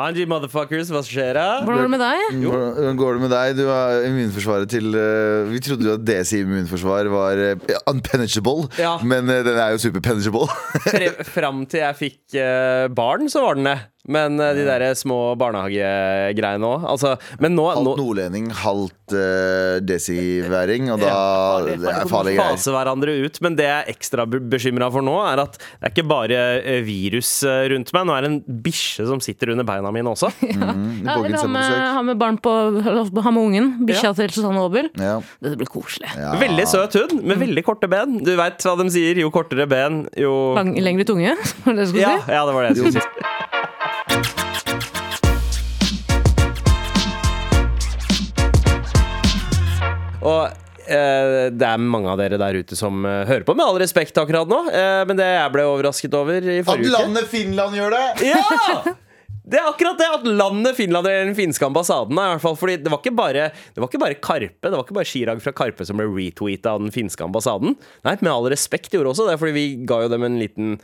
Hanji motherfuckers, hva skjer da? Hvordan går det med deg? Hvordan går det med deg? Du har immunforsvaret til uh, Vi trodde jo at DC immunforsvar var uh, unpenetrable, Ja. men uh, den er jo superpenetrable. Fram til jeg fikk barn, så var den det. Men de der små barnehagegreiene òg. Altså, men nå, nå Halvt nordlending, halvt uh, desiværing, og da Det er farlige greier. fase hverandre ut. Men det jeg er ekstra bekymra for nå, er at det er ikke bare virus rundt meg. Nå er det en bikkje som sitter under beina mine også. Mm, Ja, eller ha med, ha med barn på Ha med ungen. Bikkja Ja. til Susanne Aabel. Ja. Det blir koselig. Ja. Veldig søt hund, med veldig korte ben. Du veit hva de sier. Jo kortere ben, jo Lang, lengre tunge, var det det du skulle ja, si? ja, det var det jeg skulle si. Og eh, det er mange av dere der ute som eh, hører på, med all respekt akkurat nå. Eh, men det jeg ble overrasket over i At forrige uke landet Finland gjør det! Ja! Det er akkurat det at landet Finland eller den finske ambassaden er, hvert fall, fordi det var ikke bare Det var ikke bare Karpe Det var ikke bare Chirag fra Karpe som ble retweeta av den finske ambassaden. Nei, med all respekt gjorde også det, fordi vi ga jo dem en liten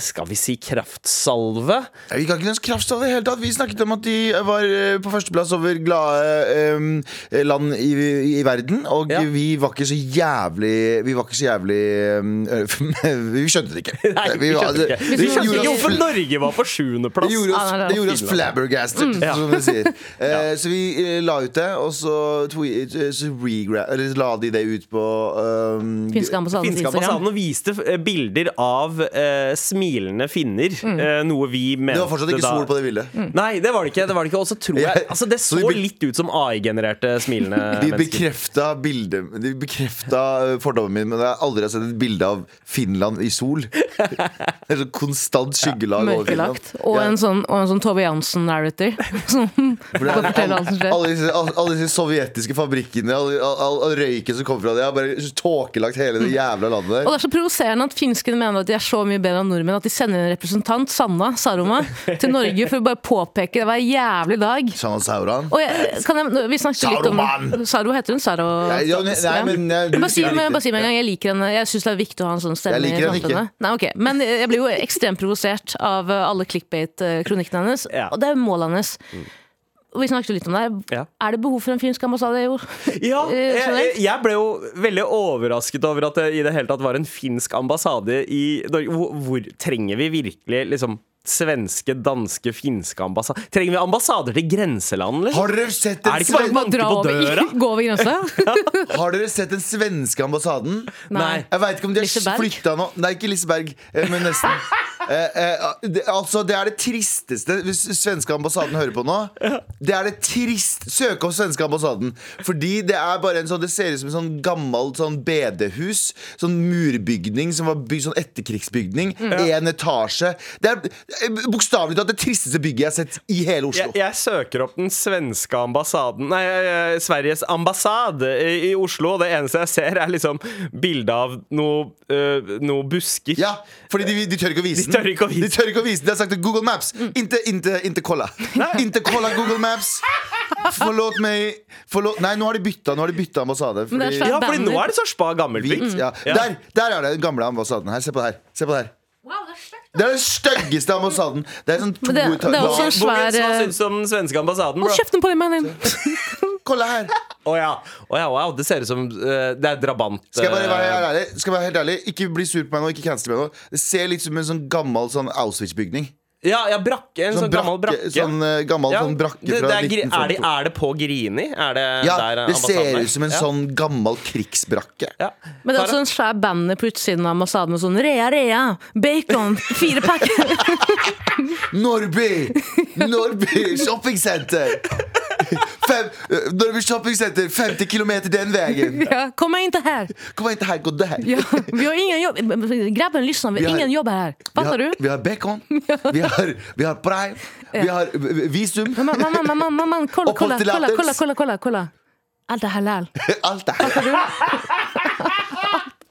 Skal vi si kraftsalve? Ja, Vi ga ikke noen kraftsalve i det hele tatt. Vi snakket om at de var eh, på førsteplass over glade um, land i, i verden. Og Ja. vi var ikke så jævlig Vi var ikke så jævlig um, Vi skjønte det ikke. Nei, vi skjønte det ikke. Vi, Vi skjønte ikke hvorfor Norge var på sjuendeplass. Det gjorde oss, Ah, det gjorde oss flabbergasted, mm. som de sier. uh, Så vi eh, la ut det, og så, tweet, så regra eller la de det ut på um, Finske ambassaden og viste bilder av eh, smilende finner. Mm. noe vi mente Det var fortsatt ikke da- sol på det bildet. Nei, det var det ikke. Det var det ikke. Og så tror jeg Altså, det så så de litt ut som AI-genererte smilende De mennesker. bekrefta bildet De bekrefta eh, fordommen min, men jeg har aldri sett et bilde av Finland i sol. Det er sånn konstant skyggelag over Finland. Og Ja. en sånn, og en sånn Tove Jansen-narrator. Alle, disse, alle, alle disse sovjetiske fabrikkene, all, all, all, røyken som kommer fra det, har bare tåkelagt hele det jævla landet Og det er så provoserende at finskene mener at de er så mye bedre enn nordmenn at de sender en representant, Sanna Saroma, til Norge for å bare påpeke det var en jævlig dag. Sanna Sauran. Og jeg, kan jeg, vi snakket litt om Saro heter hun? Saro Nei, ja, nei, men, nei, du bare si, men, bare si med en gang, Jeg liker henne. Jeg syns det er viktig å ha en sånn stemme. Jeg liker henne ikke. Nei, ok. Men jeg blir jo ekstremt provosert av uh, alle clickbait-kronikkene hennes. Ja. Og det er målet hennes. Og vi snakket jo litt om det. her. Ja. Er det behov for en finsk ambassade? Jo. Ja, Eh, jeg, jeg- ble jo veldig overrasket over at det i det hele tatt var en finsk ambassade i Norge. Hvor, hvor trenger vi virkelig liksom svenske, danske, finske ambassader? Trenger vi ambassader til grenseland, liksom? Har dere sett en Er det ikke bare å banke på over, døra? gå over grensa? har dere sett den svenske ambassaden? Nei. Jeg veit ikke om de har flytta nå Nei, ikke Liseberg, eh, men nesten. Eh, eh, det, altså, det er det tristeste Hvis svenske ambassaden hører på nå. Det er det trist Søk opp svenske ambassaden. Fordi det er bare en sånn Det ser ut som en sånn gammel sånn bedehus. Sånn murbygning som var bygd sånn etterkrigsbygning. Én etasje. Det er eh, bokstavelig talt det tristeste bygget jeg har sett i hele Oslo. Jeg, jeg søker opp den svenske ambassaden Nei, Sveriges ambassade i, i Oslo, og det eneste jeg ser, er liksom bilde av noe, eh, noe busker. Ja, fordi de, de tør ikke å vise den. Tør ikke å vise De tør ikke å vise De har sagt det. Google Maps. Inte, inte, inte kolla. Inte kolla Google Maps. Forlåt meg. Forlåt. Nei, nå har de bytta, nå har de bytta ambassade. Men det er Fordi, Ja, fordi nå er det så spa gammelt hvit, bygd. ja. Der, der er det den gamle ambassaden her. Se på det her. Se på det her. Det er den styggeste ambassaden. Det er sånn to det- det er også en svær- Hva syns du om den svenske ambassaden? Hold kjeften på deg, mannen! Kolla her. Å ja. Oh, ja, wow. Det ser ut som uh, det er drabant. Skal jeg bare være eh, helt ærlig? Skal jeg være helt ærlig Ikke bli sur på meg nå. Ikke cancel meg nå. Det ser litt som en sånn gammel sånn Auschwitz-bygning. Ja, ja, brakke. En sånn, gammel brakke. Sånn uh, gammel Ja, sånn brakke det, fra det er, er, det, er det på Grini? Er det Ja, der det ser er? ut som en Ja. sånn gammel krigsbrakke. ja. Men det er også en svær banner på utsiden av ambassaden med sånn rea, rea, bacon, fire pakker. Norby! Norby shoppingsenter! Fem, når vi shoppingsenter, 50 kilometer den vägen. Ja, kom inte här! Kom inte här, gå där. Ja, vi har ingen jobb. Grabben, lyssna, vi Vi har ingen jobb här. Vi Fattar har, du? vi har bacon, vi har, vi har prime, vi har visum. Mamma, mamma, mamma, mamma, kolla, kolla, kolla, kolla, kolla, kolla, kolla. Allt är halal. Allt det halal.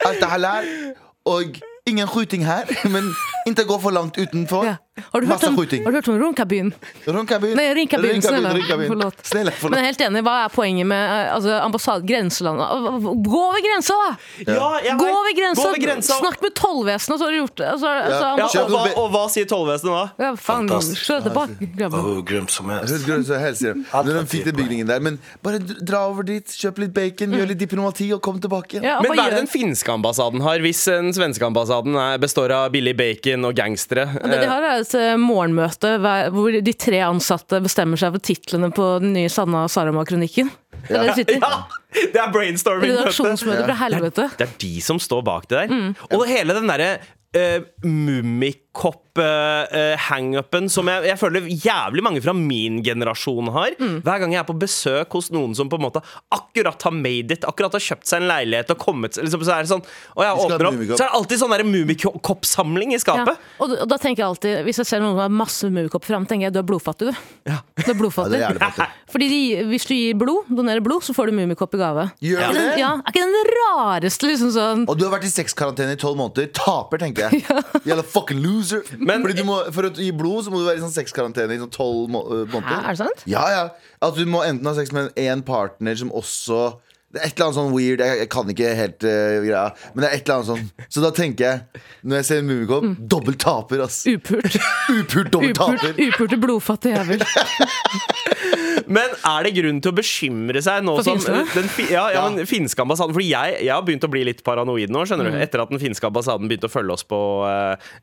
Allt är halal. Och ingen skjuting här, men inte gå for langt utenfor. Ja. Har du hørt Masse om, skiting. har du hørt om Ronkabyen? Ronkabyen. Nei, Rinkabyen, Rinkabyen, snälla. Rinkabyen. Förlåt. forlåt. Men jeg er helt enig. Hva er poenget med eh, altså, ambassade, grenseland? Gå over grensa, da! Ja, jeg Gå vet. over grensa! Gå over grensa. Snakk med tollvesenet, så har du gjort det. Altså, altså, Ja, Ja, og, hva, og hva sier tollvesenet da? ja, faen, Fantastisk. slå tilbake, grabben. Grymt som helst. Hur skulle du så helst gjøre? Når de fikk den bygningen der Men bare dra over dit, kjøp litt bacon, gjør litt diplomati og kom tilbake. Ja, Men hva hva er det gjør- den finske ambassaden har, hvis den svenske ambassaden er, består av billig bacon og gangstere? Det de har er et eh, morgenmøte hvor de tre ansatte bestemmer seg for titlene på den nye Sanna Sarama-kronikken. Det er det de sitter. Ja, det er brainstorming-møte. Redaksjonsmøte fra helvete. Det er de som står bak det der. Og hele den derre uh, mummikopp-hangupen som jeg, jeg føler jævlig mange fra min generasjon har. Hver gang jeg er på besøk hos noen som på en måte akkurat har made it, akkurat har kjøpt seg en leilighet og kommet liksom, Så er det sånn Og jeg åpner opp, så er det alltid sånn mummikopp-samling i Ja. skapet. Og, da- og da tenker jeg alltid, hvis jeg ser noen som har masse mummikopp fram, tenker jeg du er blodfattig, du. Ja. Du er Ja, det er. Fordi de, hvis du gir blod, donerer blod, så får du mummikopp i gave. Gjør du det? Ja, er ikke den rareste liksom sånn Og du har vært i sexkarantene i tolv måneder. Taper, tenker jeg. Jævla fucking loser. Men- Fordi du må, For å gi blod så må du være i sånn sexkarantene i sånn tolv må måneder. Hæ, er det sant? Ja, ja. At du må enten ha sex med en partner som også det er et eller annet sånn weird, jeg, jeg kan ikke helt uh, greia, men det er et eller annet sånn. Så da tenker jeg, når jeg ser Mummikopp, Mm. dobbelt taper, ass. Upurt. Upurt, dobbelt taper. Upurte, blodfattig jævel. Men er det grunn til å bekymre seg nå som den, fi- ja, ja, Ja. men finske ambassaden Fordi jeg, jeg har begynt å bli litt paranoid nå, skjønner Mm. du. Etter at den finske ambassaden begynte å følge oss på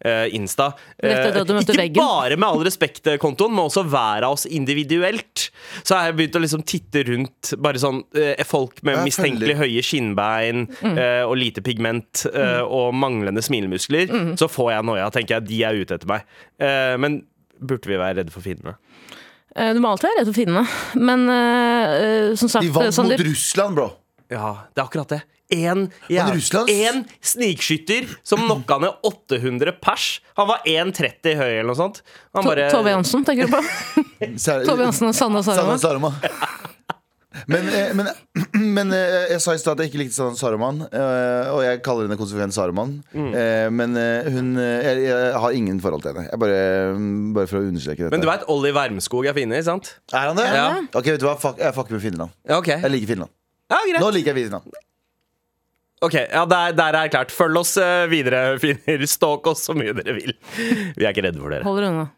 eh, Insta. Møtte ikke veggen. bare med all respekt-kontoen, men også hver av oss individuelt. Så har jeg begynt å liksom titte rundt bare sånn uh, folk med Jeg mistenkelig følger. høye skinnbein Mm. og lite pigment mm. og manglende smilemuskler. Mm. Så får jeg noia, tenker jeg. De er ute etter meg. Eh, men burde vi være redde for fiendene? Eh, Du må alltid være redd for fiendene. Men eh, som sagt De vant Sander, mot Russland, bro. Ja, det er akkurat det. En, ja, snikskytter som knocka ned 800 pers. Han var 1,30 høy eller noe sånt. Han To- bare Tove Jansen, tenker du på? Tove Jansen og Sanna Sarama. Sanna Sarama. Men, eh, men, men eh, jeg sa i stad at jeg ikke likte Saruman, eh, og jeg kaller henne konsekvent Saruman. Mm. Eh, Men hun jeg, jeg har ingen forhold til henne. Jeg bare, bare for å understreke dette. Men du veit Olli Wermskog er finne, sant? Er han det? Ja. Ok, vet du hva? Fuck, jeg fucker med Finland. Okay. Jeg liker Finland. Ja, greit. Nå liker jeg Finland. Ok, ja, der, der er klart. Følg oss videre, finner. Stalk oss så mye dere vil. Vi er ikke redde for dere. Hold dere unna.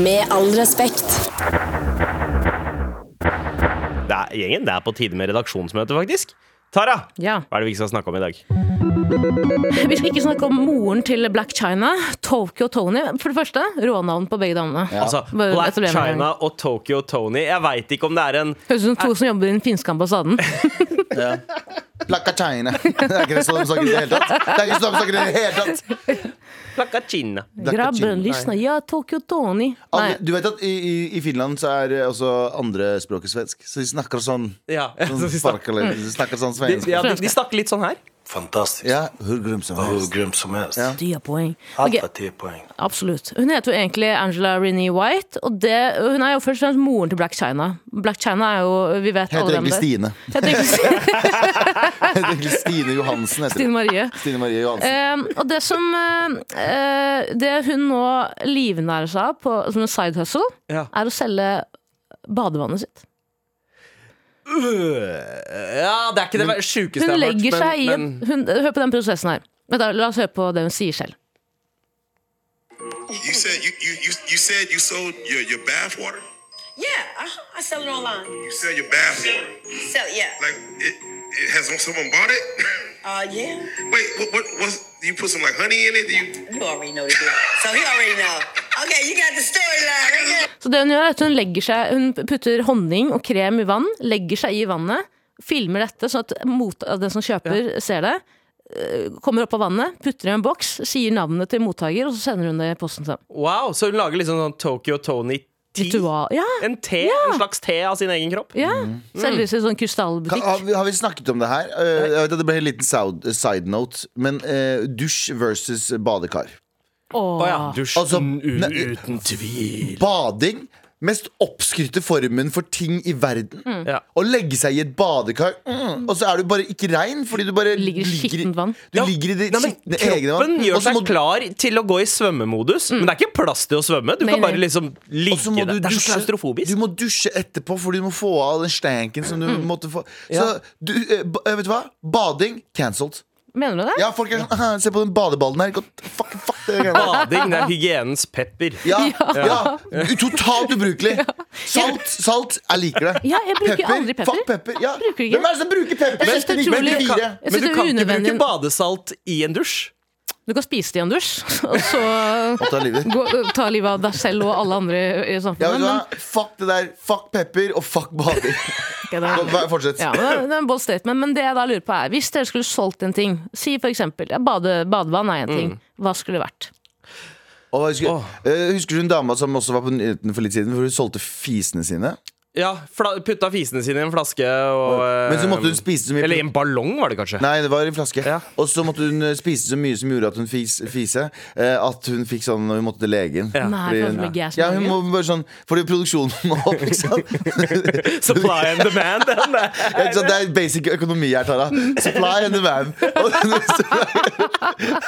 Med all respekt. Er, gjengen, det er på tide med redaksjonsmøte, faktisk. Tara, Ja. hva er det vi ikke skal snakke om i dag? Vi skal ikke snakke om moren til Black China, Tokyo Tony. For det første, rånavn på begge damene. Altså, Black China og Tokyo Tony. Jeg veit ikke om det er en Høres ut som to som jobber i den finske ambassaden. Plakka China. Det er ikke det sånn de snakker i det hele tatt. Det er ikke sånn de snakker i det hele tatt. Plakka China. Grabben, lysna, ja, Tokyo Tony. Nei, Alle, du vet at i, i, i Finland så er eh, også andrespråket svensk. Så de snakker sånn, Ja, sånn, så de snakker- sparkele- de snakker sånn de, svensk. ja, de, de snakker litt sånn her. Fantastiskt. Ja, Hvor grum som helst. Hvor grymt som helst. Ja. ti poeng. Allt Ok, var 10 absolutt. Hun heter jo egentlig Angela Renee White, og det, hun er jo først og fremst moren til Black China. Black China er jo Vi vet alle hvem det er. Heter egentlig Stine. Heter egentlig Stine Johansen. Heter Stine. Marie. Stine Marie Johansen. Eh, og det som uh, Det hun nå livnærer seg av som en side hustle, Ja. er å selge badevannet sitt. Ja, det er ikke det sjukeste jeg har hørt. legger seg i men, hun, Hør på den prosessen her. Da, La oss høre på det hun sier selv. You said you, you, you, you said you sold your, your bath water? Yeah, uh-huh. I sell it online. You sell your bath water. Sell it, yeah. Like it, it has someone bought it? Uh, yeah. Wait, what what was you put some like honey in it? Do you You already know the deal. So he already know. Okay, you got the storyline. Okay. Så det hun gjør er at hun seg Hun putter honning og krem i vann, legger seg i vannet, filmer dette sånn at mot, den som kjøper, ser det. eh, Kommer opp av vannet, putter i en boks, sier navnet til mottaker, og så sender hun det i posten til wow, så hun lager liksom sånn Tokyo Tony? Ja, En te? En slags te av sin egen kropp? ja. Mm. Selges i sånn krystallbutikk. har, vi, har vi snakket om det her? Uh, jeg vet at Det ble en liten side note, men uh, dusj versus badekar. Å ja. Dusjen Altså, ne- uten tvil. Bading mest oppskrytte formen for ting i verden. Ja. Å legge seg i et badekar, mm, og så er du bare ikke rein fordi du bare Ligger i skittent vann. Du Ja. ligger i det Nei, skitne egne kroppen gjør seg du- klar til å gå i svømmemodus, men det er ikke plass til å svømme. Du Nei, kan bare liksom ligge der. Det er så klaustrofobisk. Du må dusje etterpå, fordi du må få av den stanken som du måtte få. Så Ja. du, eh, eh, vet du hva? Bading cancelled. Mener du det? Ja, folk er sånn Se på den badeballen her. Godt, fuck, fuck det greiene. Bading, det er hygienens pepper. Ja, ja. Totalt ubrukelig. Salt, salt. Jeg liker det. Ja, jeg bruker aldri pepper. Fuck pepper. Ja. Bruker ikke. Hvem er det som bruker pepper? Men, men, 94. Jeg Men du kan ikke bruke badesalt i en dusj. Du kan spise det i en dusj, og så Og ta livet. gå, ta livet av deg selv og alle andre i samfunnet. Ja, men, Fuck det der. Fuck pepper og fuck bading. okay, det Fortsett. Ja, men det er- en bold statement, men det jeg da lurer på er Hvis dere skulle solgt en ting, si for eksempel ja, bade, badevann er en ting, hva skulle det vært? Og husker, husker, eh, husker du en dame som også var på nyheten for litt siden, hvor hun solgte fisene sine? Ja, fla Putta fisene sine i en flaske og Men så måtte hun eh, spise så mye Eller i en ballong, var det kanskje. Nei, det var i en flaske. Ja. Og så måtte hun eh, spise så mye som gjorde at hun fis, fise. eh, at hun fikk sånn når hun måtte til legen. Ja. Nei, Fordi for hun- ja. ja, hun må bare sånn Fordi produksjonen må opp, ikke sant? Supply and demand. Ikke? Det er basic økonomi her, Tara. Supply and demand.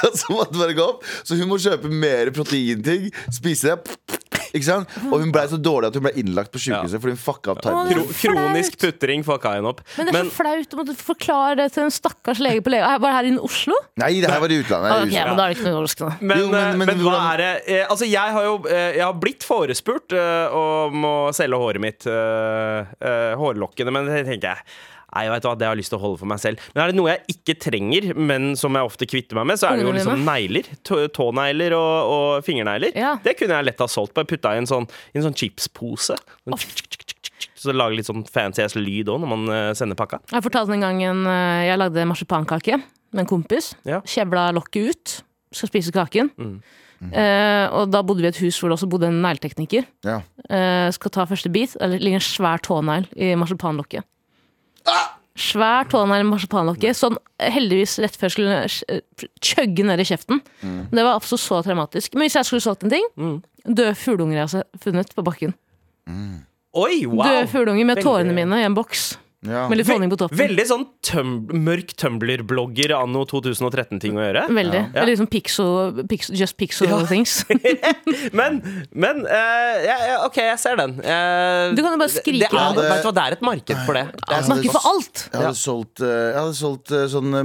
Og så måtte det bare gå opp. Så hun må kjøpe mer proteinting, spise det. Ikke sant? Og hun ble så dårlig at hun ble innlagt på sykehuset fordi hun fucka opp tarmen. Kro kronisk putring fucka henne opp. Men det er så flaut å måtte forklare det til en stakkars lege på lege. Var det her i Oslo? Nei, det her var i utlandet. Ah, men da er det ikke noe overraskende. Men, Jo, men- eh, men men, hva er det eh, Altså, jeg har jo eh, Jeg har blitt forespurt eh, om å selge håret mitt, eh, eh, hårlokkene, men det tenker jeg Nei, vet du hva, Det har jeg lyst til å holde for meg selv. Men er det noe jeg ikke trenger, men som jeg ofte kvitter meg med, så er det jo liksom negler. Tå- Tånegler og, og fingernegler. Ja. Det kunne jeg lett ha solgt. Bare putta i en sånn, en sånn chipspose. Sånn, Så det lager litt sånn fancy ass lyd òg når man eh, sender pakka. Jeg fortalte en gang en, eh, jeg lagde marsipankake med en kompis. Ja. Kjevla lokket ut. Skal spise kaken. Mm. Uh, og da bodde vi i et hus hvor det også bodde en negletekniker. Ja. Uh, skal ta første bit. Det ligger en svær tånegl i marsipanlokket. Svær tånegl marsipanlokke. Sånn heldigvis rett før jeg skulle eh, chugge ned i kjeften. Det var absolutt så traumatisk. Men hvis jeg skulle solgt en ting Døde fugleunger jeg har funnet på bakken. Oi, wow! Døde fugleunger med Veldig- tårene mine i en boks. Ja. Med litt honning på toppen. Veldig sånn tøm mørk Tumbler-blogger anno 2013-ting å gjøre. Veldig. Ja. Eller liksom pixel, pixel, just pixel Ja. things. Men, men uh, ja, ja, OK, jeg ser den. Uh, Du kan jo bare skrike det er, det. vet du hva, det er et marked for det. det er, det- for alt! Jeg hadde solgt, eh, jeg hadde solgt eh, sånne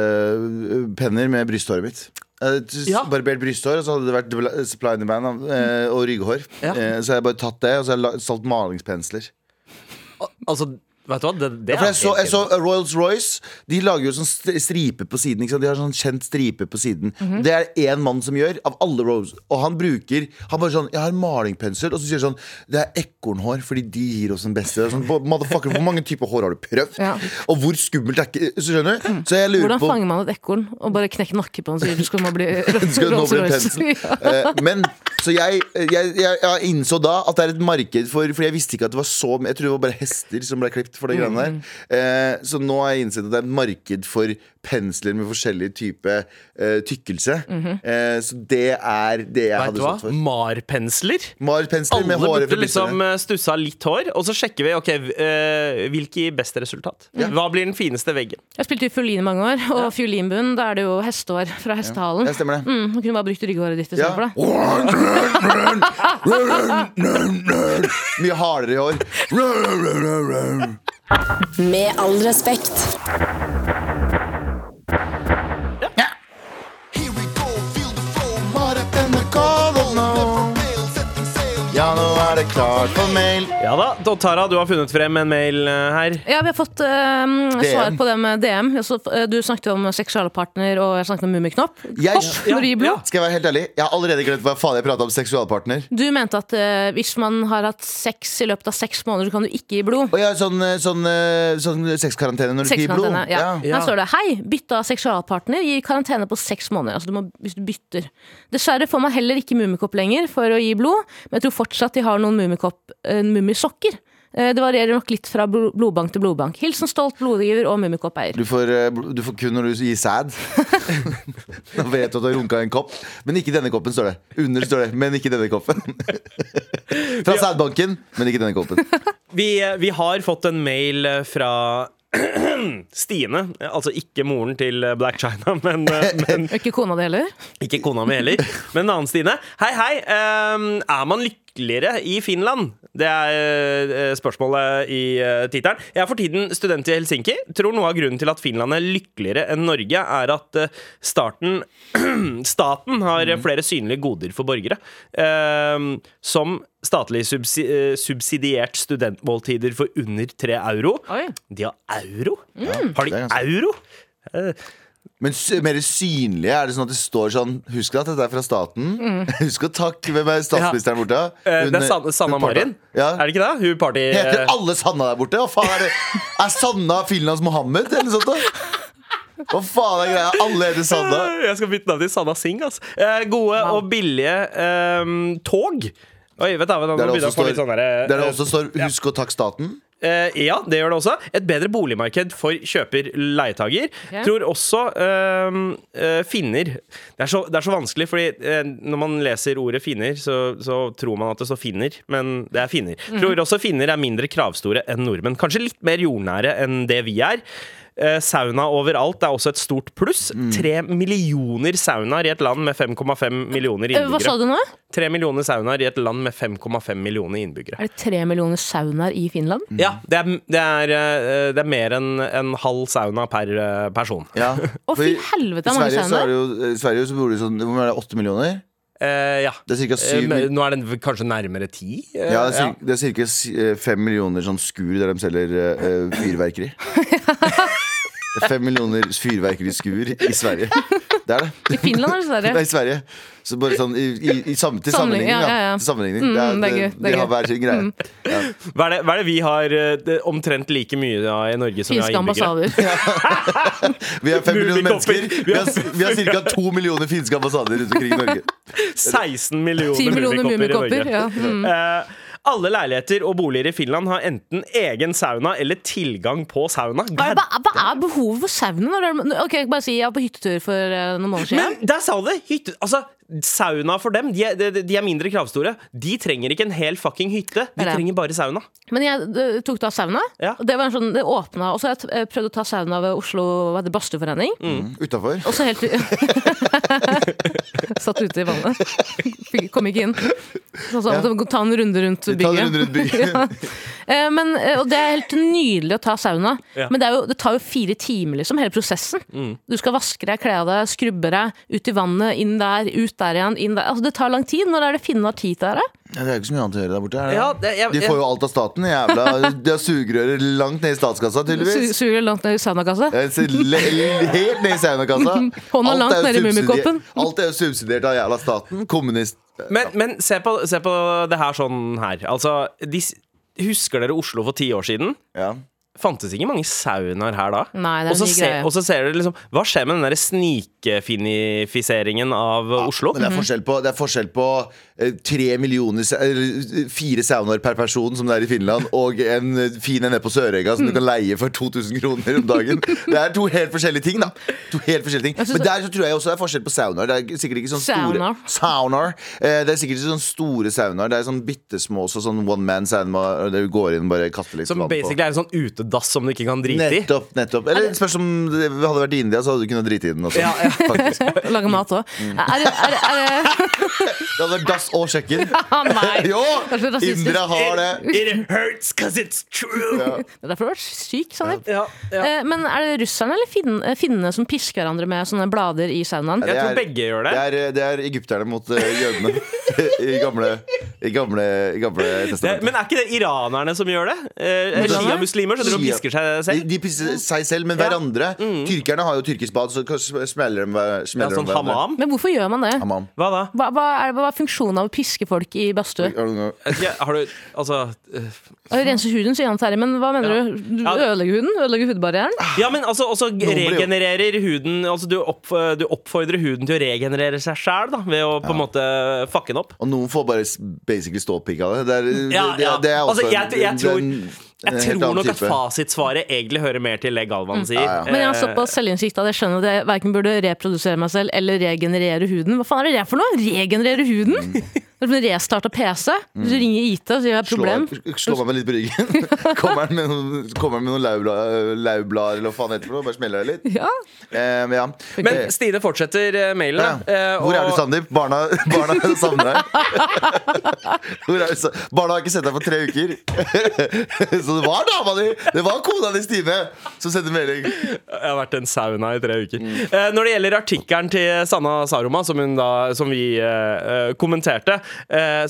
malingspenner med brysthåret mitt. Jeg Ja. Barbert brysthår, og så hadde det vært debla- supply and demand eh, og rygghår. Ja. Eh, Så jeg hadde bare tatt det, og så har jeg solgt malingspensler. altså, vet du hva? Det, det Ja, for jeg så, jeg så Rolls-Royce De lager jo sånn stripe på siden. Ikke sant? De har sånn kjent stripe på siden. Mhm. Det er én mann som gjør, av alle Rose. Og han bruker Han bare sånn Jeg har malingpensel, og så sier han sånn Det er ekornhår, fordi de gir oss den beste. Sånn, motherfucker, hvor mange typer hår har du prøvd? Ja. Og hvor skummelt er ikke Så skjønner du? Så jeg lurer Hvordan på fanger man et ekorn og bare knekker nakke på den og sier du skal nå bli Rolls-Royce? pensel. Eh, Men så jeg, jeg, jeg, jeg innså da at det er et marked for For jeg visste ikke at det var så Jeg tror det var bare hester som ble klippet for det greiene der. Eh, så nå har jeg innsett at det er et marked for pensler med forskjellig type eh, tykkelse. eh, så det er det jeg Vet hadde du hva? stått for. Mar-pensler. Mar-pensler Alle med håret burde fra liksom eh, stussa litt hår, og så sjekker vi ok, eh, hvilke gir best resultat. Hva blir den fineste veggen? Jeg spilte jo fiolin i mange år, og fiolinbunn, da er det jo hestehår fra hestehalen. Ja, stemmer det. Mm, du kunne bare brukt rygghåret ditt Ja. istedenfor det. Mye hardere i hår. Med all respekt. Ja, nå er det klart for mail. Ja da, Tara, du har funnet frem en mail eh, her. Ja, vi har fått eh, svar på det med DM. Eh, Du snakket om seksualpartner, og jeg snakket om Mummiknopp. Jeg, Hopp når du skal jeg være helt ærlig, jeg har allerede glemt hva faen jeg prata om seksualpartner. Du mente at uh, hvis man har hatt sex i løpet av seks måneder, så kan du ikke gi blod. Og ja, sånn, sånn, sånn, sånn sexkarantene når du ikke gir blod. Ja. Ja. Her står det Hei, bytte av seksualpartner gir karantene på seks måneder. Altså du må, hvis du bytter. Dessverre får man heller ikke Mummikopp lenger for å gi blod, men jeg tror fortsatt de har noen Mummikopp, eh, Mummisokker. Eh, Det varierer nok litt fra blodbank til blodbank. Hilsen stolt blodgiver og mummikoppeier. Du får, eh, du får kun når du gir sæd. da vet du at du har runka en kopp. Men ikke denne koppen, står det. Under står det, men ikke denne koppen. Fra sædbanken, men ikke denne koppen. Vi, vi har fått en mail eh, fra Stine, altså ikke moren til Black China, men, eh, men Ikke kona di heller. ikke kona mi heller, men en annen Stine. Hei, hei. ehm, er man lykkeligere i Finland? Det er eh, spørsmålet i uh, tittelen. Jeg er for tiden student i Helsinki. Tror noe av grunnen til at Finland er lykkeligere enn Norge, er at eh, starten staten har flere synlige goder for borgere. ehm, som statlig eh, subsidiert studentmåltider for under tre euro. Oi. De har euro? Har de euro? Men mer synlige er det sånn at det står sånn Husk at dette er fra staten. Husk å takke hvem er statsministeren borte? Eh, Hun- det er Sanna, Sanna Marin. Ja. Er det ikke det? Hun party... Heter alle Sanna der borte? Faen er det? Er Sanna Finlands Mohammed, eller noe sånt? da? Hva faen er greia? Alle heter Sanna. Jeg skal bytte navn til Sanna Singh. Altså. Eh, gode og billige ehm, tog. Oi, vet du, nå begynner jeg å få litt sånn derre, der det eh, også står 'husk å takke staten'. Eh, ja, det gjør det også. Et bedre boligmarked for kjøper-leietager. Okay. Tror også ehm, eh, finner det er, så, det er så vanskelig, fordi eh, når man leser ordet finner, så, så tror man at det står finner, men det er finner. Tror også finner er mindre kravstore enn nordmenn. Kanskje litt mer jordnære enn det vi er. Eh, sauna overalt er også et stort pluss. Tre millioner saunaer i et land med 5,5 millioner innbyggere. Hva sa du nå? Tre millioner saunaer i et land med 5,5 millioner innbyggere. Er det tre millioner saunaer i Finland? Ja, det er, det er, eh, det er mer enn en halv sauna per eh, person. Ja. Å, fy helvete, er mange Sverige så, saunaer. er i Sverige så bor det sånn Hvor mye er det? 8 millioner? Eh, ja. Det er cirka Eh, syv men Nå er den kanskje nærmere ti? eh, Ja, det er, ca. det er fem millioner sånn skur der de selger eh, fyrverkeri. Det er Fem millioner fyrverkeriskuer i Sverige. Det er det. I Finland eller Sverige? Nei, i Sverige. Så bare sånn i, i, i sam, til Sammenligning, ja, Ja, ja, ja. Til sammenligning. Mm, det er, det er gøy, det er de har. Mm. hver sin greie. Hva, er det, hva er det vi har eh, det, omtrent like mye av i Norge som vi Finske har innbyggere? ambassader. Vi er fem millioner mennesker. Vi har, vi har ca. to millioner finske ambassader rundt omkring i Norge. 16 millioner, 10 millioner mummikopper i. Norge. Ja. Mm. Eh, alle leiligheter og boliger i Finland har enten egen sauna eller tilgang på sauna. Hva, hva, er behovet for sauna? Når ok, bare si Jeg var på hyttetur for eh, noen måneder siden. Men der sa du det! Hytte, altså, sauna for dem, de er, de, de er mindre kravstore. De trenger ikke en hel fucking hytte. De Det er det. trenger bare sauna. Men jeg tok da sauna. Ja. Det var en sånn, det åpna Og så har jeg eh, prøvd å ta sauna ved Oslo hva det, Badstueforening. Mm. Utafor. Og så helt Satt ute i vannet. Kom ikke inn. Så ja. ta en runde rundt Ta en bygget. runde rundt bygget. Ja. Eh, Men, eh, og det er helt nydelig å ta sauna, Ja. men det, er jo, det tar jo fire timer, liksom, hele prosessen. Mm. Du skal vaske deg, kle av deg, skrubbe deg, ut i vannet, inn der, ut der igjen. Inn der. Altså, det tar lang tid. Når er det Finne har tid til det? Ja, det er jo ikke så mye annet å gjøre der borte. her? Ja, det- jeg- de får jo alt av staten. Jævla, de har sugerører langt ned i statskassa, Su- tydeligvis. Suger langt ned i saunakassa. Helt ned i saunakassa. Hånda langt ned i mummikoppen. Alt er jo subsidiert av jævla staten. Kommunist. Men, men se, på, se på det her sånn her. Altså, de, husker dere Oslo for ti år siden? Ja. Fantes ikke mange saunaer her da? Nei, det er og, så en ny se, greie. og så ser dere liksom Hva skjer med den der snikefinifiseringen av Oslo? Men det er forskjell på, det er forskjell på eh, tre millioner Fire saunaer per person, som det er i Finland, og en eh, fin en nede på Sørøya som du kan leie for 2000 kroner om dagen. Det er to helt forskjellige ting, da. To helt forskjellige ting Men der så tror jeg også det er forskjell på saunaer. Det er sikkert ikke sånn store Saunaer. Eh, Det er sikkert ikke sånn store saunaer. Det er sånn bitte små, så sånn one man sauna der du går inn og bare kaster litt Som vann på. basically er en sånn utedass som du ikke kan drite i. Nettopp, nettopp. Eller spørs om det hadde vært i India, så hadde du kunnet drite i den også. Ja, ja. Faktisk. Lage mat òg. Er, det- er, det- er, det- hadde vært dass og kjøkken. Ja, nei! Jo! Det er. Indere har det. It hurts cause it's true. Det er derfor du har vært syk, Sandeep. Ja, ja. Eh, Men er det russerne eller finn- eh, finnene som pisker hverandre med sånne blader i saunaen? Jeg tror begge gjør det. Det er, det er egypterne mot eh, jødene i gamle, i gamle, i gamle Det, testamentet. men er ikke det iranerne som gjør det? Eh? Shia-muslimer. Sitter og pisker seg De, selv? de pisser seg selv, men Ja. hverandre. Tyrkerne har jo tyrkisk bad, så smeller de, smeller sånn de hverandre. hamam? Men hvorfor gjør man det? Hamam. Hva da? Hva, hva, er, hva er funksjonen av å piske folk i badstue? Har du Altså øh, Rense huden, sier han Terje, men hva mener Ja. du? Du ødelegger huden? Ødelegger hudbarrieren? Ja, men altså også regenererer huden Altså du, opp, du oppfordrer huden til å regenerere seg sjæl, da, ved å på en måte fucke den opp. Og noen får bare basically ståpikk av det. Det er, Ja, det, ja. det, det er også Altså, jeg- jeg tror- Jeg tror nok nok at fasitsvaret egentlig hører mer til det Galvan sier. Ja, ja. Men jeg har Eh, såpass selvinnsikt at jeg skjønner at jeg verken burde reprodusere meg selv eller regenerere huden. Hva faen er det for noe? Regenerere huden? Det er som en restarta PC. Hvis du ringer IT og sier jeg har et problem. Slå, slå meg med litt på ryggen. kommer han med noen, kommer med noen laublader, laublader eller hva faen heter det for noe? Bare smeller deg litt. Ja. Um, ja. Men Eh, Stine fortsetter eh, mailen. ja. Hvor er du, og- Sandeep? Barna, barna savner deg. Er du, barna har ikke sett deg på tre uker. Så det var dama di! Det var kona di, Stine, som sendte melding. Jeg har vært en sauna i tre uker. Eh, når det gjelder artikkelen til Sanna Saroma, som, hun da, som vi eh, kommenterte,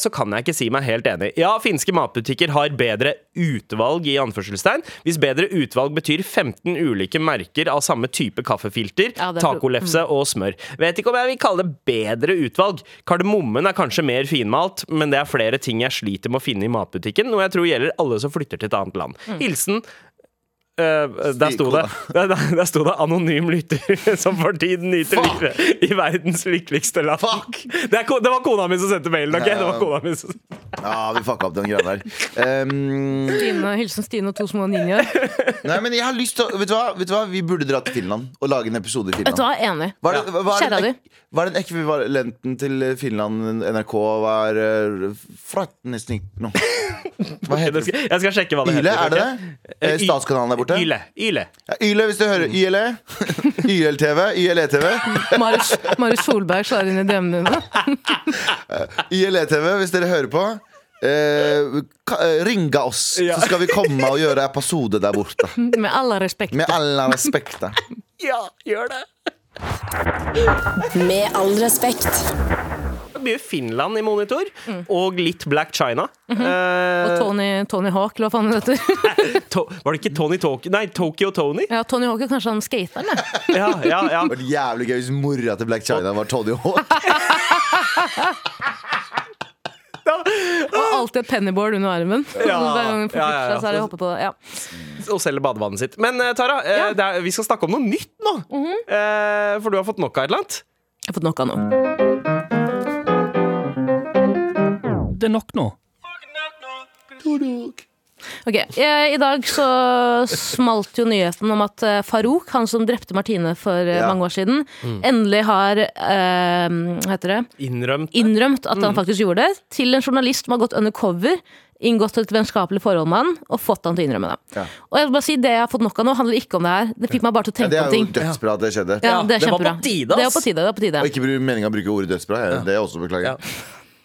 så kan jeg ikke si meg helt enig. Ja, finske matbutikker har bedre utvalg i anførselstegn. Hvis bedre utvalg betyr 15 ulike merker av samme type kaffefilter, Ja, tacolefse mm. og smør. Vet ikke om jeg vil kalle det bedre utvalg. Kardemommen er kanskje mer finmalt, men det er flere ting jeg sliter med å finne i matbutikken, noe jeg tror gjelder alle som flytter til et annet land. Hilsen Eh, der sto det der, der- sto det 'anonym lytter som for tiden nyter livet i verdens lykkeligste land'. Fuck! Det, er, det var kona mi som sendte mailen, ok? Det var kona mi som Ja, vi fucka opp den greia der. Um, Stine, hilsen Stine og to små ninjaer. nei, men jeg har lyst til å vet du, hva? vet du hva? Vi burde dra til Finland og lage en episode i Finland. Vet du hva, enig. Hva er, det, hva, er den, hva er den ekvivalenten til Finland, NRK? Hva er uh, nå? Hva heter det? jeg skal sjekke hva det Yle, heter. er det det? Eh, Statskanalen der borte? Yle. Yle. Ja, Yle, hvis du hører YLE. YLTV. YLE-TV. Marius, Marius Solberg slår inn i drømmene dine. YLE-TV, hvis dere hører på. Eh, eh, ringa oss, Ja. så skal vi komme og gjøre episode der borte. Med all respekt. Med alle respekt. Ja, gjør det. Med all respekt. Det blir Finland i monitor, og litt Black China. Og Eh, Tony, Tony Hawk, eller hva faen det heter. var det ikke Tony Tokyo? Nei, Tokyo Tony? Ja, Tony Hawk er kanskje han skateren, ja. Ja, ja, ja. Det var jævlig gøy hvis mora til Black China var Tony Hawk. Og alltid et pennyboard under armen. Ja, ja, ja, ja. så det å hoppe på det. Ja. og selger badevannet sitt. Men eh, Tara, eh, det er, vi skal snakke om noe nytt nå. eh, for du har fått nok av et eller annet. Jeg har fått nok av nå. Det er nok nå. Ok, eh, I dag så smalt jo nyheten om at eh, Farouk, han som drepte Martine for eh, Ja. mange år siden, endelig har eh, hva heter det? Innrømt. innrømt at han faktisk gjorde det, til en journalist som har gått undercover, inngått et vennskapelig forhold med han, og fått han til å innrømme det. Ja. Og jeg vil bare si Det jeg har fått nok av nå, handler ikke om det her. Det fikk meg bare til å tenke Ja, ting det er jo dødsbra at det skjedde. Ja, det er det var på tide, ass. Det er på tide. det er på tide Og ikke meninga meningen å bruke ordet dødsbra. jeg- Det er også beklager.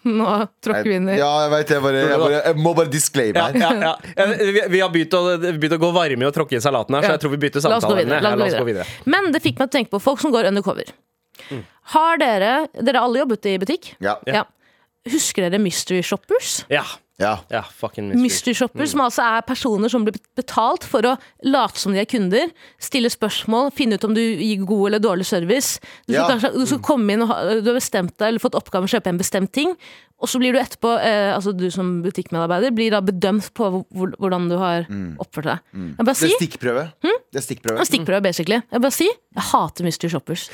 Ja. Nå tråkker vi inn i Ja, jeg vet jeg, bare, jeg, bare, jeg må bare disclaime Ja, her. ja, ja. Vi, vi har begynt å, begynt å gå varme i å tråkke i salaten her, så jeg tror vi bytter La oss gå samtalen. videre. Ja, La oss gå videre. Men det fikk meg til å tenke på folk som går undercover. Har dere Dere har alle jobbet i butikk? Ja. Ja. Husker dere Mystery Shoppers? Ja. Ja. ja fucking mystery. Mystery Shoppers, som altså er personer som blir betalt for å late som de er kunder, stille spørsmål, finne ut om du gir god eller dårlig service. Du skal, Ja. kanskje, du skal komme inn og ha, du har bestemt deg eller fått oppgave med å kjøpe en bestemt ting, og så blir du etterpå, eh, altså du som butikkmedarbeider, blir da bedømt på hvordan du har oppført deg. Jeg bare Det er stikkprøve. Det er stikkprøve. stikkprøve, basically. Jeg bare si, jeg hater Mystery Shoppers.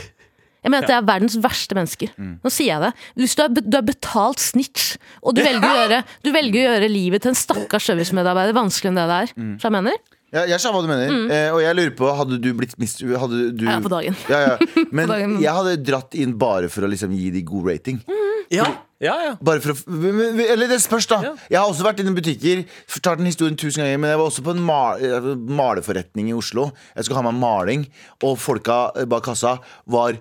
Jeg mener at det er verdens verste mennesker. Nå sier jeg det. Hvis du har, du er betalt snitch, og du velger, å gjøre, du velger å gjøre livet til en stakkars servicemedarbeider vanskeligere enn det det er. Så jeg mener, Ja, jeg skjønner hva du mener. Eh, og jeg lurer på, hadde du blitt mist... Hadde du, Ja, på dagen. Ja, ja. Men dagen. jeg hadde dratt inn bare for å liksom gi de god rating. Ja, ja, ja. Bare for å Eller det spørs, da. Ja. Jeg har også vært inne i butikker. Fortalt den historien tusen ganger Men jeg var også på en ma maleforretning i Oslo. Jeg skulle ha meg maling, og folka bak kassa var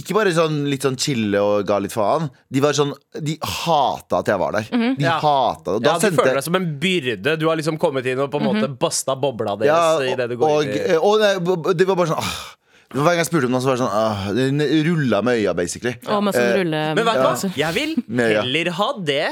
ikke bare sånn litt sånn chille og ga litt faen. De var sånn De hata at jeg var der. De Ja. hata det. Ja, sendte føler deg som en byrde. Du har liksom kommet inn og på en måte busta bobla deres ja, i det du og, går og, inn i. og det var bare sånn åh. Hver gang jeg spurte om noe, så var det sånn ah, rulla med øya, basically. Ja. sånn Eh. Men vet du hva? Jeg vil heller ha det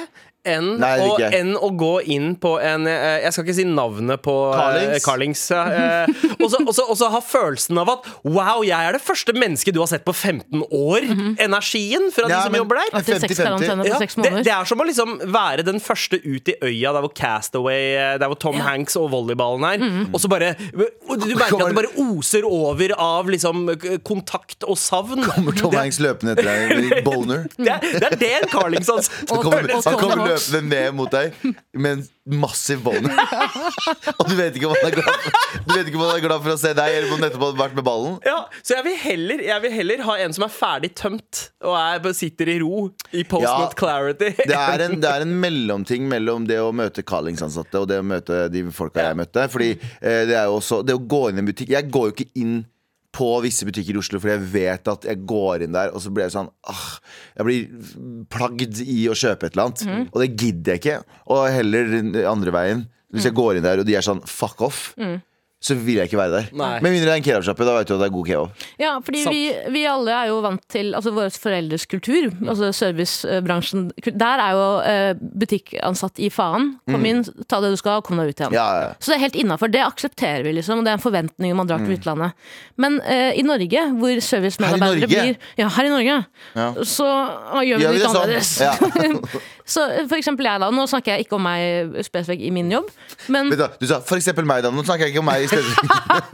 enn, Nei, å, enn å gå inn på en eh, Jeg skal ikke si navnet på eh, Carlings. Carlings. eh, og så- ha følelsen av at Wow, jeg er det første mennesket du har sett på 15 år. Energien fra de som men- jobber der. At det er 50-50. på Ja, det, det er som å liksom være den første ut i øya der hvor Castaway eh, Der hvor Tom Hanks og volleyballen er. Mm. Og så bare Du merker at det bare oser over av liksom kontakt og savn. Kommer Tom Hanks løpende etter deg boner. Det er det, er det en Carlings altså. Løpende ned mot deg med en massiv bånd. Og du vet ikke om han er glad for, Du vet ikke om han er glad for å se deg, eller om han nettopp har vært med ballen. Ja, så jeg vil, heller, jeg vil heller ha en som er ferdig tømt, og er, sitter i ro i post Ja, not clarity. Det er, en, det er en mellomting mellom det å møte Carlings-ansatte og det å møte de folka jeg møtte. Fordi eh, det er jo også Det å gå inn i en butikk Jeg går jo ikke inn på visse butikker i Oslo fordi jeg vet at jeg går inn der, og så blir jeg sånn ah, Jeg blir plagd i å kjøpe et eller annet. Mm. Og det gidder jeg ikke. Og heller andre veien. Hvis Mm. jeg går inn der og de er sånn fuck off, så vil jeg ikke være der. Nei. Med mindre det er en kebabsjappe. Da vet du at det er god kebab. Ja, fordi vi, vi alle er jo vant til altså våre foreldres kultur, altså servicebransjen. Der er jo eh, butikkansatt i faen. Kom inn, ta det du skal, og kom deg ut igjen. Mm. Ja, ja. Så det er helt innafor. Det aksepterer vi, liksom. og Det er en forventning om man drar til utlandet. Men eh, i Norge, hvor servicemedarbeidere blir Ja, her i Norge. Ja. Så gjør vi Gjør det vi litt det sånn? annerledes. Ja. så for eksempel jeg, da. Nå snakker jeg ikke om meg spesifikt i min jobb, men Vent du, du sa for eksempel meg, da. Nå snakker jeg ikke om meg i stedet.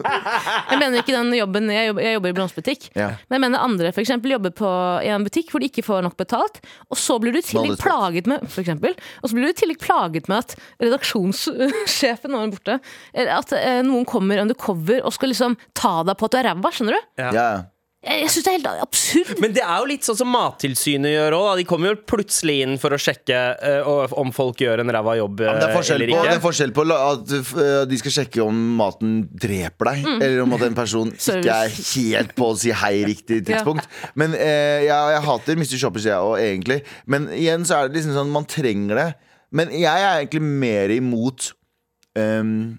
jeg mener ikke den jobben Jeg jobber, jeg jobber i blomsterbutikk. Ja. Men jeg mener andre eksempel, jobber på, i en butikk hvor de ikke får nok betalt. Og så blir du i tillegg plaget med for eksempel, Og så blir du i tillegg plaget med at redaksjonssjefen nå er borte. At eh, noen kommer undercover og skal liksom ta deg på at du er ræva. Skjønner du? Ja. Ja. Jeg, jeg syns det er helt absurd. Men det er jo litt sånn som Mattilsynet gjør òg. De kommer jo plutselig inn for å sjekke uh, om folk gjør en ræva jobb Men det er ikke. forskjell på, det er forskjell på at uh, de skal sjekke om maten dreper deg, eller om at en person ikke er helt på å si hei riktig tidspunkt. Men uh, jeg, jeg hater Mr. Shoppers, jeg òg, egentlig. Men igjen så er det liksom sånn man trenger det. Men jeg er egentlig mer imot um,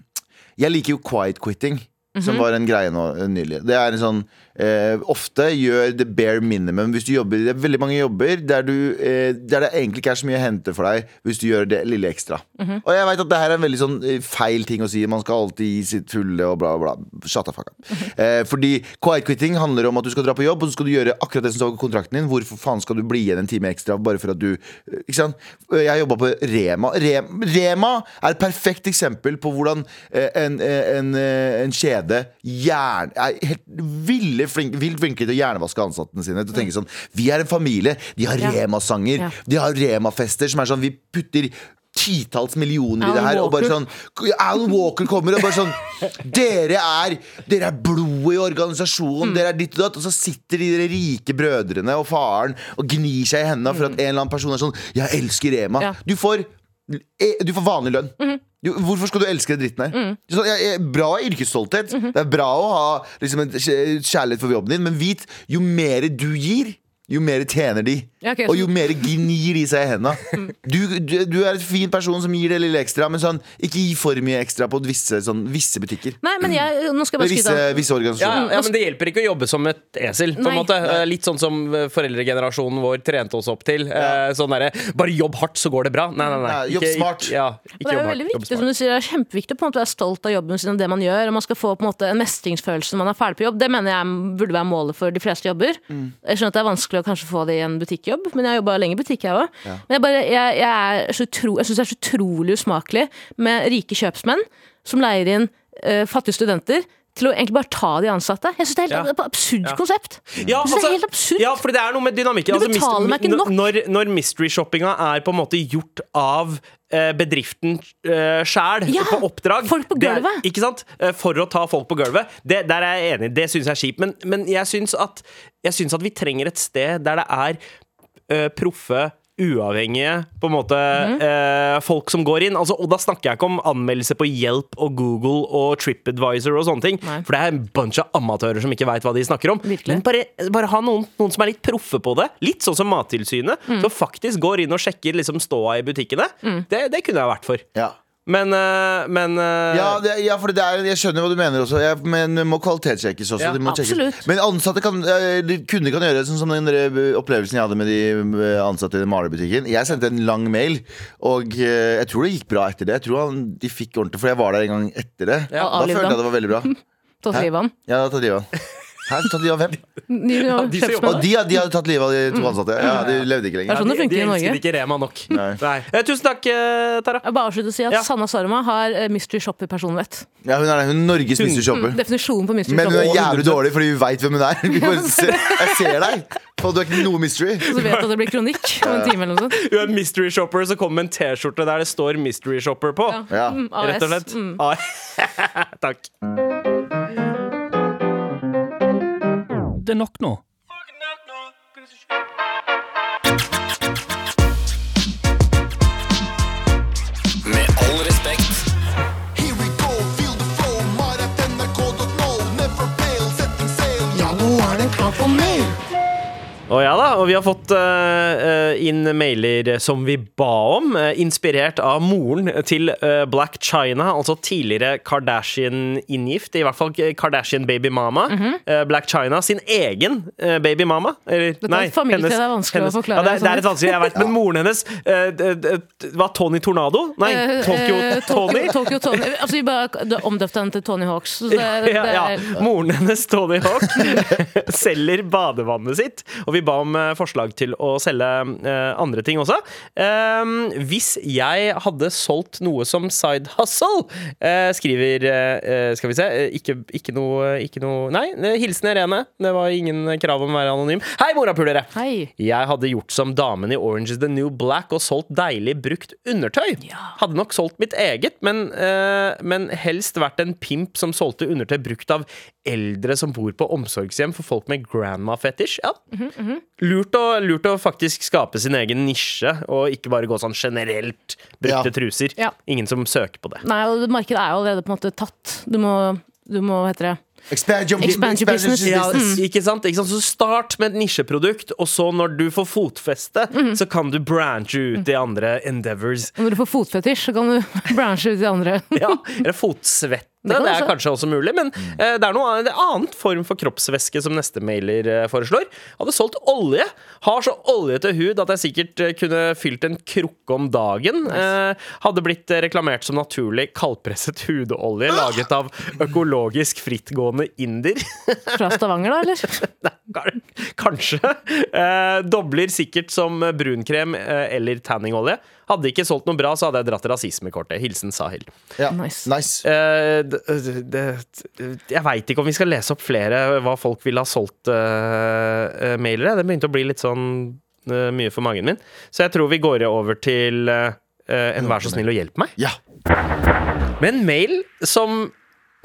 Jeg liker jo quiet quitting. Som var en greie nå eh, nylig. Det er en sånn eh, Ofte gjør det bare minimum hvis du jobber Det er veldig mange jobber der, du, eh, der det egentlig ikke er så mye å hente for deg hvis du gjør det lille ekstra. Og jeg vet at det her er en veldig sånn eh, feil ting å si. Man skal alltid gi sitt fulle og bla, bla. Shut the fuck up. Eh, fordi quiet quitting handler om at du skal dra på jobb, og så skal du gjøre akkurat det som står på kontrakten din. Hvorfor faen skal du bli igjen en time ekstra bare for at du eh, Ikke sant? Jeg jobba på Rema. Rema. Rema er et perfekt eksempel på hvordan en, en, eh, en, eh, en kjede gjerne er helt ville flink, vilt flinke til å hjernevaske ansattene sine. Til å tenke sånn Vi er en familie. De har. Rema-sanger. De har Rema-fester som er sånn Vi putter titalls millioner i det her. her. Og bare sånn Alan Walker kommer og bare sånn Dere er Dere er blodet i Mm. organisasjonen. Dere er ditt og datt. Og så sitter de rike brødrene og faren og gnir seg i hendene for at en eller annen person er sånn Jeg elsker Rema. Mm. Ja. Du får du får vanlig lønn. Du, hvorfor skal du elske den dritten her? Mm. Så, jeg, jeg, bra yrkesstolthet. Mm-hmm. Det er bra å ha liksom, en kjærlighet for jobben din, men vit jo mer du gir, jo mer tjener de. Ja, ok, og jo mer gnir de seg i hendene. Du, du, du er en fin person som gir det lille ekstra, men sånn, ikke gi for mye ekstra på visse, sånn, visse butikker. Nei, men jeg, nå skal jeg bare visse, visse Ja, organisasjoner. ja, men Det hjelper ikke å jobbe som et esel. på en måte Eh, Litt sånn som eh, foreldregenerasjonen vår trente oss opp til. Ja. Sånn derre Bare jobb hardt, så går det bra. Nei, nei, nei. Nei, jobb Ikke- smart. Ja, ikke det er jo veldig viktig, som du sier, det er kjempeviktig på en måte å være stolt av jobben sin og det man gjør. Og man skal få på en måte en mestringsfølelse når man er ferdig på jobb. Det mener jeg burde være målet for de fleste jobber. Mm. Jeg skjønner at det er vanskelig å kanskje få det i en butikkjobb, men jeg har jobba lenge i butikk, jeg òg. Men jeg, bare, jeg, jeg, er så utro, jeg syns det er så utrolig usmakelig med rike kjøpsmenn som leier inn uh, fattige studenter. Til å egentlig bare ta de ansatte. Jeg synes Det er helt Ja. absurd absurd konsept. Ja, altså, det er helt absurd. ja, for det er noe med dynamikken. Du Altså, meg ikke nok. Når, når mystery-shoppinga er på en måte gjort av bedriften uh, sjæl Ja, på oppdrag folk på det er- ikke sant? Eh, For å ta folk på gulvet. Det, der er jeg enig. Det syns jeg er kjipt. Men, men jeg syns at, at vi trenger et sted der det er uh, proffe uavhengige på en måte Mhm. eh, folk som går inn. Altså, og da snakker jeg ikke om anmeldelse på Hjelp og Google og TripAdvisor og sånne ting. Nei. For det er en bunch av amatører som ikke veit hva de snakker om. Virkelig. Men bare, bare ha noen, noen som er litt proffe på det. Litt sånn som Mattilsynet. Mm. Som faktisk går inn og sjekker liksom ståa i butikkene. Det, det kunne jeg vært for. Ja. Men, eh, men eh, Ja, det, ja for det er, jeg skjønner hva du mener også, jeg, men det må kvalitetssjekkes også. Ja, må Men ansatte kan, eh, kunder kan gjøre det, sånn som den opplevelsen jeg hadde med de ansatte i malerbutikken. Jeg sendte en lang mail, og jeg tror det gikk bra etter det. Jeg tror han, de fikk ordentlig, for jeg var der en gang etter det. Ja, da følte jeg det var veldig bra. Tatt livet av han. Ja, tatt livet av han. Hæ, tatt livet av hvem? De, de som kjøpsmenn. jobber Og de, de hadde tatt livet av de to ansatte. Ja, De levde ikke Det er lenger. sånn det de, funker de i Norge. elsket ikke Rema nok. Nei. Nei. Eh, tusen takk, eh, Tara. Jeg bare avslutte å si at Ja. Sanna Sarma har eh, mystery shopper-personlighet. Ja, hun er hun er Norges mystery Shopper. Definisjonen på mystery Men hun er shopper. jævlig dårlig, fordi vi veit hvem hun er. Vi bare ser, jeg ser deg. For du er ikke noe mystery. Så vet du at det blir kronikk om en time eller noe sånt. Hun er mystery shopper, så kommer med en T-skjorte der det står mystery shopper på. Ja. Ja. Mm, AS. Rett og slett. Mm. Ah, takk. Det er nok nå. Og ja da, og vi har fått eh, inn mailer som vi ba om, uh, inspirert av moren til uh, Black China, altså tidligere Kardashian-inngift, i hvert fall Kardashian baby mama. Eh, Black China sin egen eh, baby mama. Eller, Dette et familietre, det er vanskelig å forklare, Ja, det, er- det er et vanskelig, jeg vet, men moren hennes var Tony Tornado? Nei, Tokyo Tony. Tokyo, Tony. Altså, vi bare omdøpte henne til Tony Hawks. Så det, det, ja, ja. er- Moren hennes, Tony Hawk, selger badevannet sitt. Og vi ba om eh, forslag til å selge eh, andre ting også. Ehm, hvis jeg hadde solgt noe som side hustle, eh, skriver Skal vi se ikke, ikke, noe, ikke noe Nei, hilsen Irene. Det var ingen krav om å være anonym. Hei, morapulere! Jeg hadde gjort som damen i Orange is the New Black og solgt deilig brukt undertøy. Hadde nok solgt mitt eget, men, men helst vært en pimp som solgte undertøy brukt av eldre som bor på omsorgshjem for folk med grandma-fetisj. Ja. Lurt, å, lurt å faktisk skape sin egen nisje, og ikke bare gå sånn generelt brukte Ja. truser. Ja. Ingen som søker på det. Nei, og markedet er jo allerede på en måte tatt. Du må, du må hva heter det Expand your, Expand your business. Ja, ikke sant? ikke sant? Så start med et nisjeprodukt, og så når du får fotfeste, så kan du branche ut i andre endeavors. Og når du får fotfetisj, så kan du branche ut i andre. Ja, eller fotsvette. Det Det, kan er kanskje også mulig, men uh, det er noe er annet form for kroppsvæske som neste mailer uh, foreslår. Hadde solgt olje. Har så oljete hud at jeg sikkert uh, kunne fylt en krukke om dagen. Eh, hadde blitt reklamert som naturlig kaldpresset hudolje laget av økologisk frittgående inder. Fra Stavanger, da, eller? Nei, Kanskje. Eh, dobler sikkert som brunkrem eller tanningolje. Hadde ikke solgt noe bra, så hadde jeg dratt rasismekortet. Hilsen Sahil. Ja. Nice. Nice. Uh, det, det, jeg veit ikke om vi skal lese opp flere hva folk ville ha solgt uh, mailere. Det begynte å bli litt sånn uh, mye for magen min. Så jeg tror vi går over til eh, en Vær så snill og hjelp meg. Ja. Med en mail som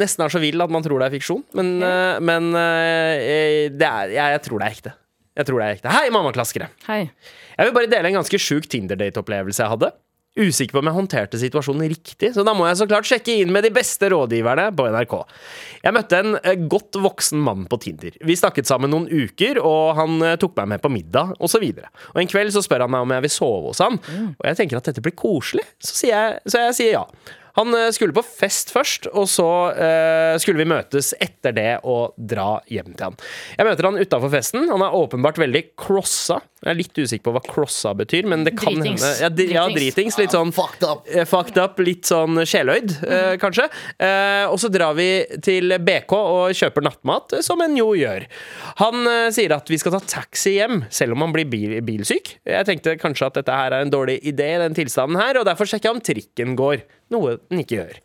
nesten er så vill at man tror det er fiksjon. Men, eh, men eh, det er, jeg, jeg tror det er ekte. Jeg tror det er ekte. Hei, mammaklaskere! Hei. Jeg vil bare dele en ganske sjuk Tinder-date-opplevelse jeg hadde. Usikker på om jeg håndterte situasjonen riktig, så da må jeg så klart sjekke inn med de beste rådgiverne på NRK. Jeg møtte en eh, godt voksen mann på Tinder. Vi snakket sammen noen uker, og han eh, tok meg med på middag, osv. Og, og en kveld så spør han meg om jeg vil sove hos han, og jeg tenker at dette blir koselig, så, jeg, så jeg sier ja. Han eh, skulle på fest først, og så eh, skulle vi møtes etter det og dra hjem til han. Jeg møter han utafor festen. Han er åpenbart veldig crossa. Jeg er litt usikker på hva crossa betyr, men det kan Dritings. hende ja, dri- ja, Dritings. Litt sånn Fucked up. eh, fucked up, litt sånn sjeløyd, eh, kanskje. Eh, og så drar vi til BK og kjøper nattmat, eh, som en jo gjør. Han eh, sier at vi skal ta taxi hjem, selv om han blir bil bilsyk. Jeg tenkte kanskje at dette her er en dårlig idé, i den tilstanden her, og derfor sjekker jeg om trikken går. Noe den ikke gjør.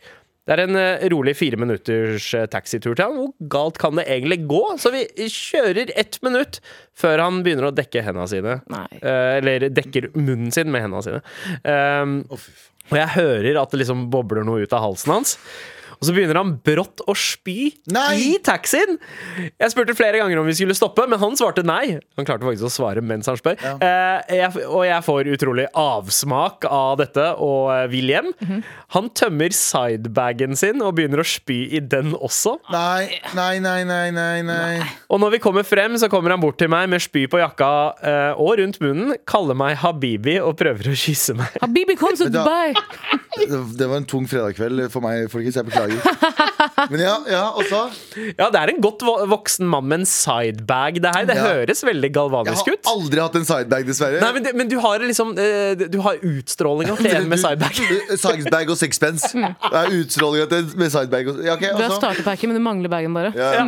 Det er en eh, rolig fire minutters eh, taxitur til han. Hvor galt kan det egentlig gå? Så vi kjører ett minutt før han begynner å dekke hendene sine. Nei. Eh, eller dekker munnen sin med hendene sine. Um, og jeg hører at det liksom bobler noe ut av halsen hans. Og så begynner han brått å spy Nei! i taxien. Jeg spurte flere ganger om vi skulle stoppe, men han svarte nei. Han klarte faktisk å svare mens han spør. Eh, jeg, og jeg får utrolig avsmak av dette og William vil hjem. Han tømmer sidebagen sin og begynner å spy i den også. Nei, nei, nei, nei, nei, nei. Og når vi kommer frem, så kommer han bort til meg med spy på jakka eh, og rundt munnen, kaller meg Habibi og prøver å kysse meg. Habibi, kom da- Dubai! Det, det var en tung fredagskveld for meg, folkens. Jeg beklager. Men ja, ja, og så? Ja, det er en godt voksen mann med en sidebag. Det her, det Ja. høres veldig galvanisk ut. Jeg har aldri hatt en sidebag, dessverre. Nei, men, det, men du har liksom eh, Du har utstrålinga til en med sidebag. Sidebag og sixpence. Det er utstrålinga til en med sidebag. Og, ja, okay, Du har starterpacken, men du mangler bagen bare. Ja, ja.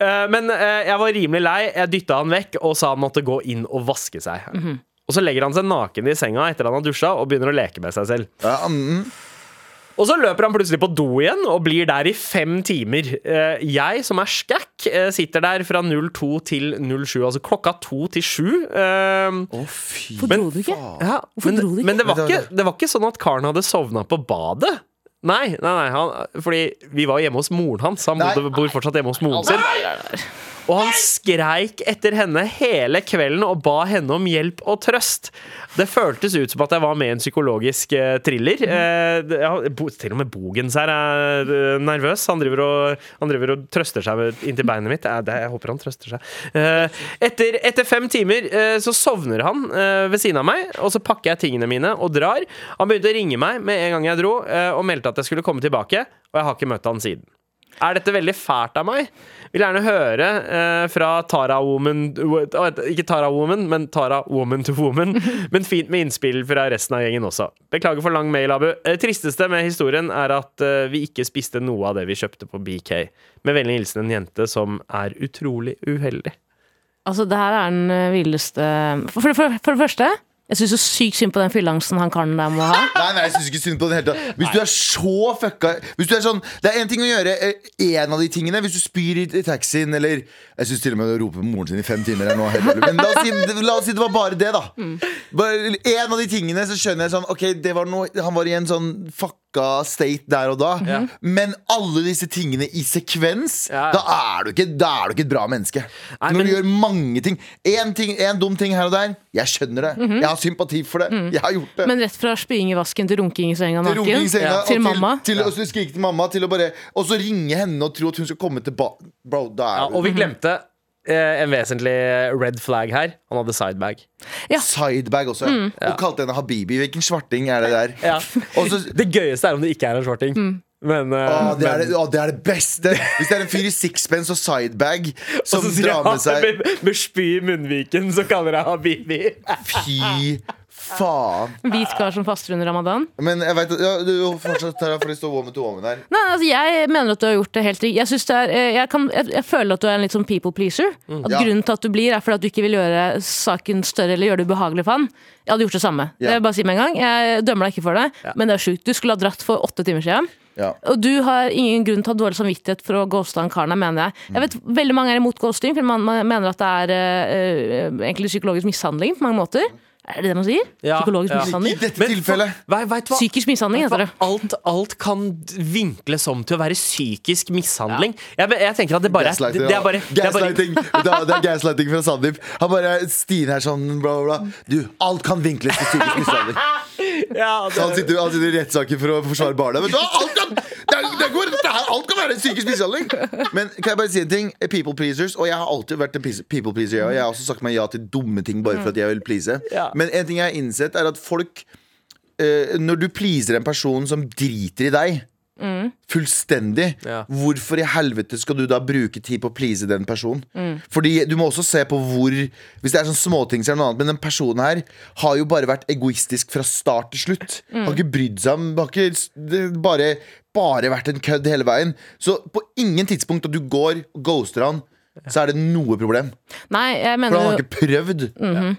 Eh, men eh, jeg var rimelig lei. Jeg dytta han vekk og sa han måtte gå inn og vaske seg. Og så legger han seg naken i senga etter han har dusja og begynner å leke med seg selv. Ja, mm, Og så løper han plutselig på do igjen og blir der i fem timer. Eh, jeg, som er skækk, eh, sitter der fra 02 til 07, altså klokka to til sju. Eh, Å, fy Hvorfor dro du ikke? ja, men, dro du ikke? men det var ikke, det var ikke sånn at karen hadde sovna på badet. Nei, nei, nei han, fordi vi var hjemme hos moren hans. Han bodde, bor fortsatt hjemme hos moren sin. Og han skreik etter henne hele kvelden og ba henne om hjelp og trøst. Det føltes ut som at jeg var med i en psykologisk uh, thriller. Uh, ja, til og med Bogens her er uh, nervøs. Han driver og, han driver og trøster seg inntil beinet mitt. Det, jeg håper han trøster seg. Etter, etter fem timer så sovner han ved siden av meg, og så pakker jeg tingene mine og drar. Han begynte å ringe meg med en gang jeg dro, og meldte at jeg skulle komme tilbake, og jeg har ikke møtt han siden. Er dette veldig fælt av meg? Vil gjerne høre eh, fra Tara Woman eh, Ikke Tara Woman, men Tara Woman to Woman. Men fint med innspill fra resten av gjengen også. Beklager for lang mail, Abu. Det tristeste med historien er at eh, vi ikke spiste noe av det vi kjøpte på BK. Med vennlig hilsen en jente som er utrolig uheldig. Altså, det her er den eh, villeste for, for, for det første, jeg syns så sykt synd på den fylleangsten han karen der må ha. Nei, nei, jeg synes ikke synd på den helt det hele tatt. Hvis du er så fucka Hvis du er sånn Det er én ting å gjøre én av de tingene. Hvis du spyr i, i taxien, eller Jeg syns til og med å rope på moren sin i fem timer er nå. Men la oss, si, la oss si det var bare det, da. Bare En av de tingene så skjønner jeg sånn Ok, det var noe Han var i en sånn fucka state der og da. Men alle disse tingene i sekvens, Ja. da, er du ikke, da er du ikke et bra menneske. Nei, Når men- du gjør mange ting. Én ting, en dum ting her og der. Jeg skjønner det. Jeg har sympati for det. Jeg har gjort det. Men rett fra spying i vasken til runking i senga Til naken. Til, Til og mamma. Til, og så skrike til mamma til å bare Og så ringe henne og tro at hun skal komme tilbake. Bro, da Ja, du og vi glemte en vesentlig red flag her. Han hadde sidebag. Sidebag også. Og kalte henne Habibi. Hvilken svarting er det der? Ja. Også, Det gøyeste er om det ikke er en svarting. Men, uh, Å, det, er det, å, det er det beste! Hvis det er en fyr i sixpence og sidebag som Og så sier drar med seg med, med spy i munnviken, så kaller jeg Habibi. Fy faen. Hvit kar som faster under ramadan. Men jeg vet, ja, du fortsatt for det står woman to woman her. Nei, altså Jeg mener at du har gjort det helt riktig. Jeg, er, eh, jeg, kan, jeg, jeg føler at du er en litt sånn people pleaser. At Ja. Grunnen til at du blir, er fordi at du ikke vil gjøre saken større eller gjøre det ubehagelig for han. Jeg hadde gjort det samme. Ja. Jeg bare si med en gang Jeg dømmer deg ikke for det, men det er sjukt. Du skulle ha dratt for åtte timer siden. Ja. Og du har ingen grunn til å ha dårlig samvittighet for å ghoste han karen mener jeg. Jeg vet Veldig mange er imot ghosting, for man, man mener at det er eh, egentlig psykologisk mishandling på mange måter. Er det det man sier? Ja, Psykologisk ja. I dette tilfellet du hva? Psykisk mishandling heter det. Alt, alt kan vinkles om til å være psykisk mishandling. Jeg, jeg tenker at det bare er det, Gaslighting. det er bare, det er bare gaslighting. Det er- det er gaslighting fra Sandeep. Han bare Stine er sånn bla, bla, bla. Du, alt kan vinkles til psykisk mishandling. ja, Så han sitter, han sitter i rettssaken for å forsvare barna. Men, du, alt, kan, det er, det går, det er, alt kan være en psykisk mishandling! Men kan jeg bare si en ting? People pleasers. Og jeg har alltid vært en people pleaser. Og jeg har også sagt meg ja til dumme ting bare for at jeg vil please. Men en ting jeg har innsett, er at folk Uh, Når du pleaser en person som driter i deg fullstendig. Ja. Hvorfor i helvete skal du da bruke tid på å please den personen? Fordi du må også se på hvor Hvis det er sånn småting, så er det noe annet. Men den personen her har jo bare vært egoistisk fra start til slutt. Har ikke brydd seg om Har ikke bare, bare vært en kødd hele veien. Så på ingen tidspunkt at du går og ghoster han, så er det noe problem. Nei, jeg For han har ikke prøvd.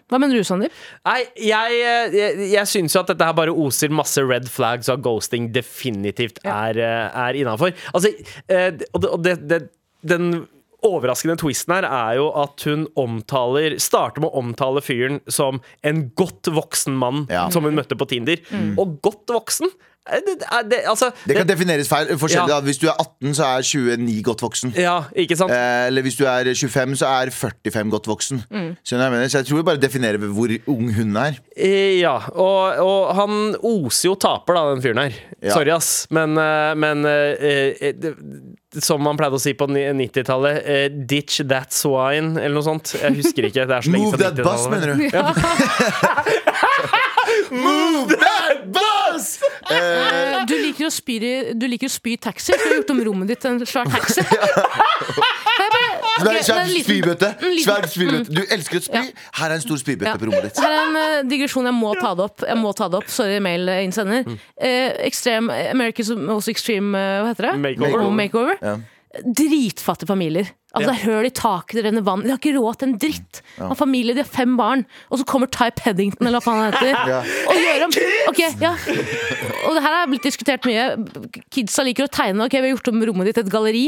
Hva mener du, Sandeep? nei, jeg, jeg, jeg syns jo at dette her bare oser masse red flags, og at ghosting definitivt er, eh, er innafor. Altså, eh, og det, det, den overraskende twisten her er jo at hun omtaler starter med å omtale fyren som en godt voksen mann Ja. som hun møtte på Tinder. Og godt voksen eh, det, det, altså, det, kan Det defineres feil. Ja. da. Hvis du er 18, så er 29 godt voksen. Ja, ikke sant? Eh, eller hvis du er 25, så er 45 godt voksen. Mener? Så jeg tror vi bare definerer hvor ung hun er. Eh, Ja, og, og han oser jo taper, da, den fyren her. Ja. Sorry, ass. Men, eh, men eh, eh, som man pleide å si på 90-tallet, eh, 'ditch that swine', eller noe sånt. Jeg husker ikke. Det er så lenge Move that bus, mener du? Move that bus! Eh, Du liker å spy i, du liker å spy taxi, så du har gjort om rommet ditt til en svær taxi. Kan Svær, er spybøtte. Svær spybøtte. Du elsker å spy. Her er en stor spybøtte Ja. på rommet ditt. Her er en uh, digresjon. Jeg må ta det opp. Jeg må ta det opp Sorry, mail-innsender. Uh, extreme, America's Most Extreme uh, Hva heter det? Makeover. Makeover. Ja. Dritfattige familier. Altså Det er høl i taket, det renner vann. De har ikke råd til en dritt. En familie, De har fem barn, og så kommer Ty Peddington eller hva faen han heter. Og gjør om Ok, ja Og det her har blitt diskutert mye. Kidsa liker å tegne. Ok, Vi har gjort om rommet ditt til et galleri.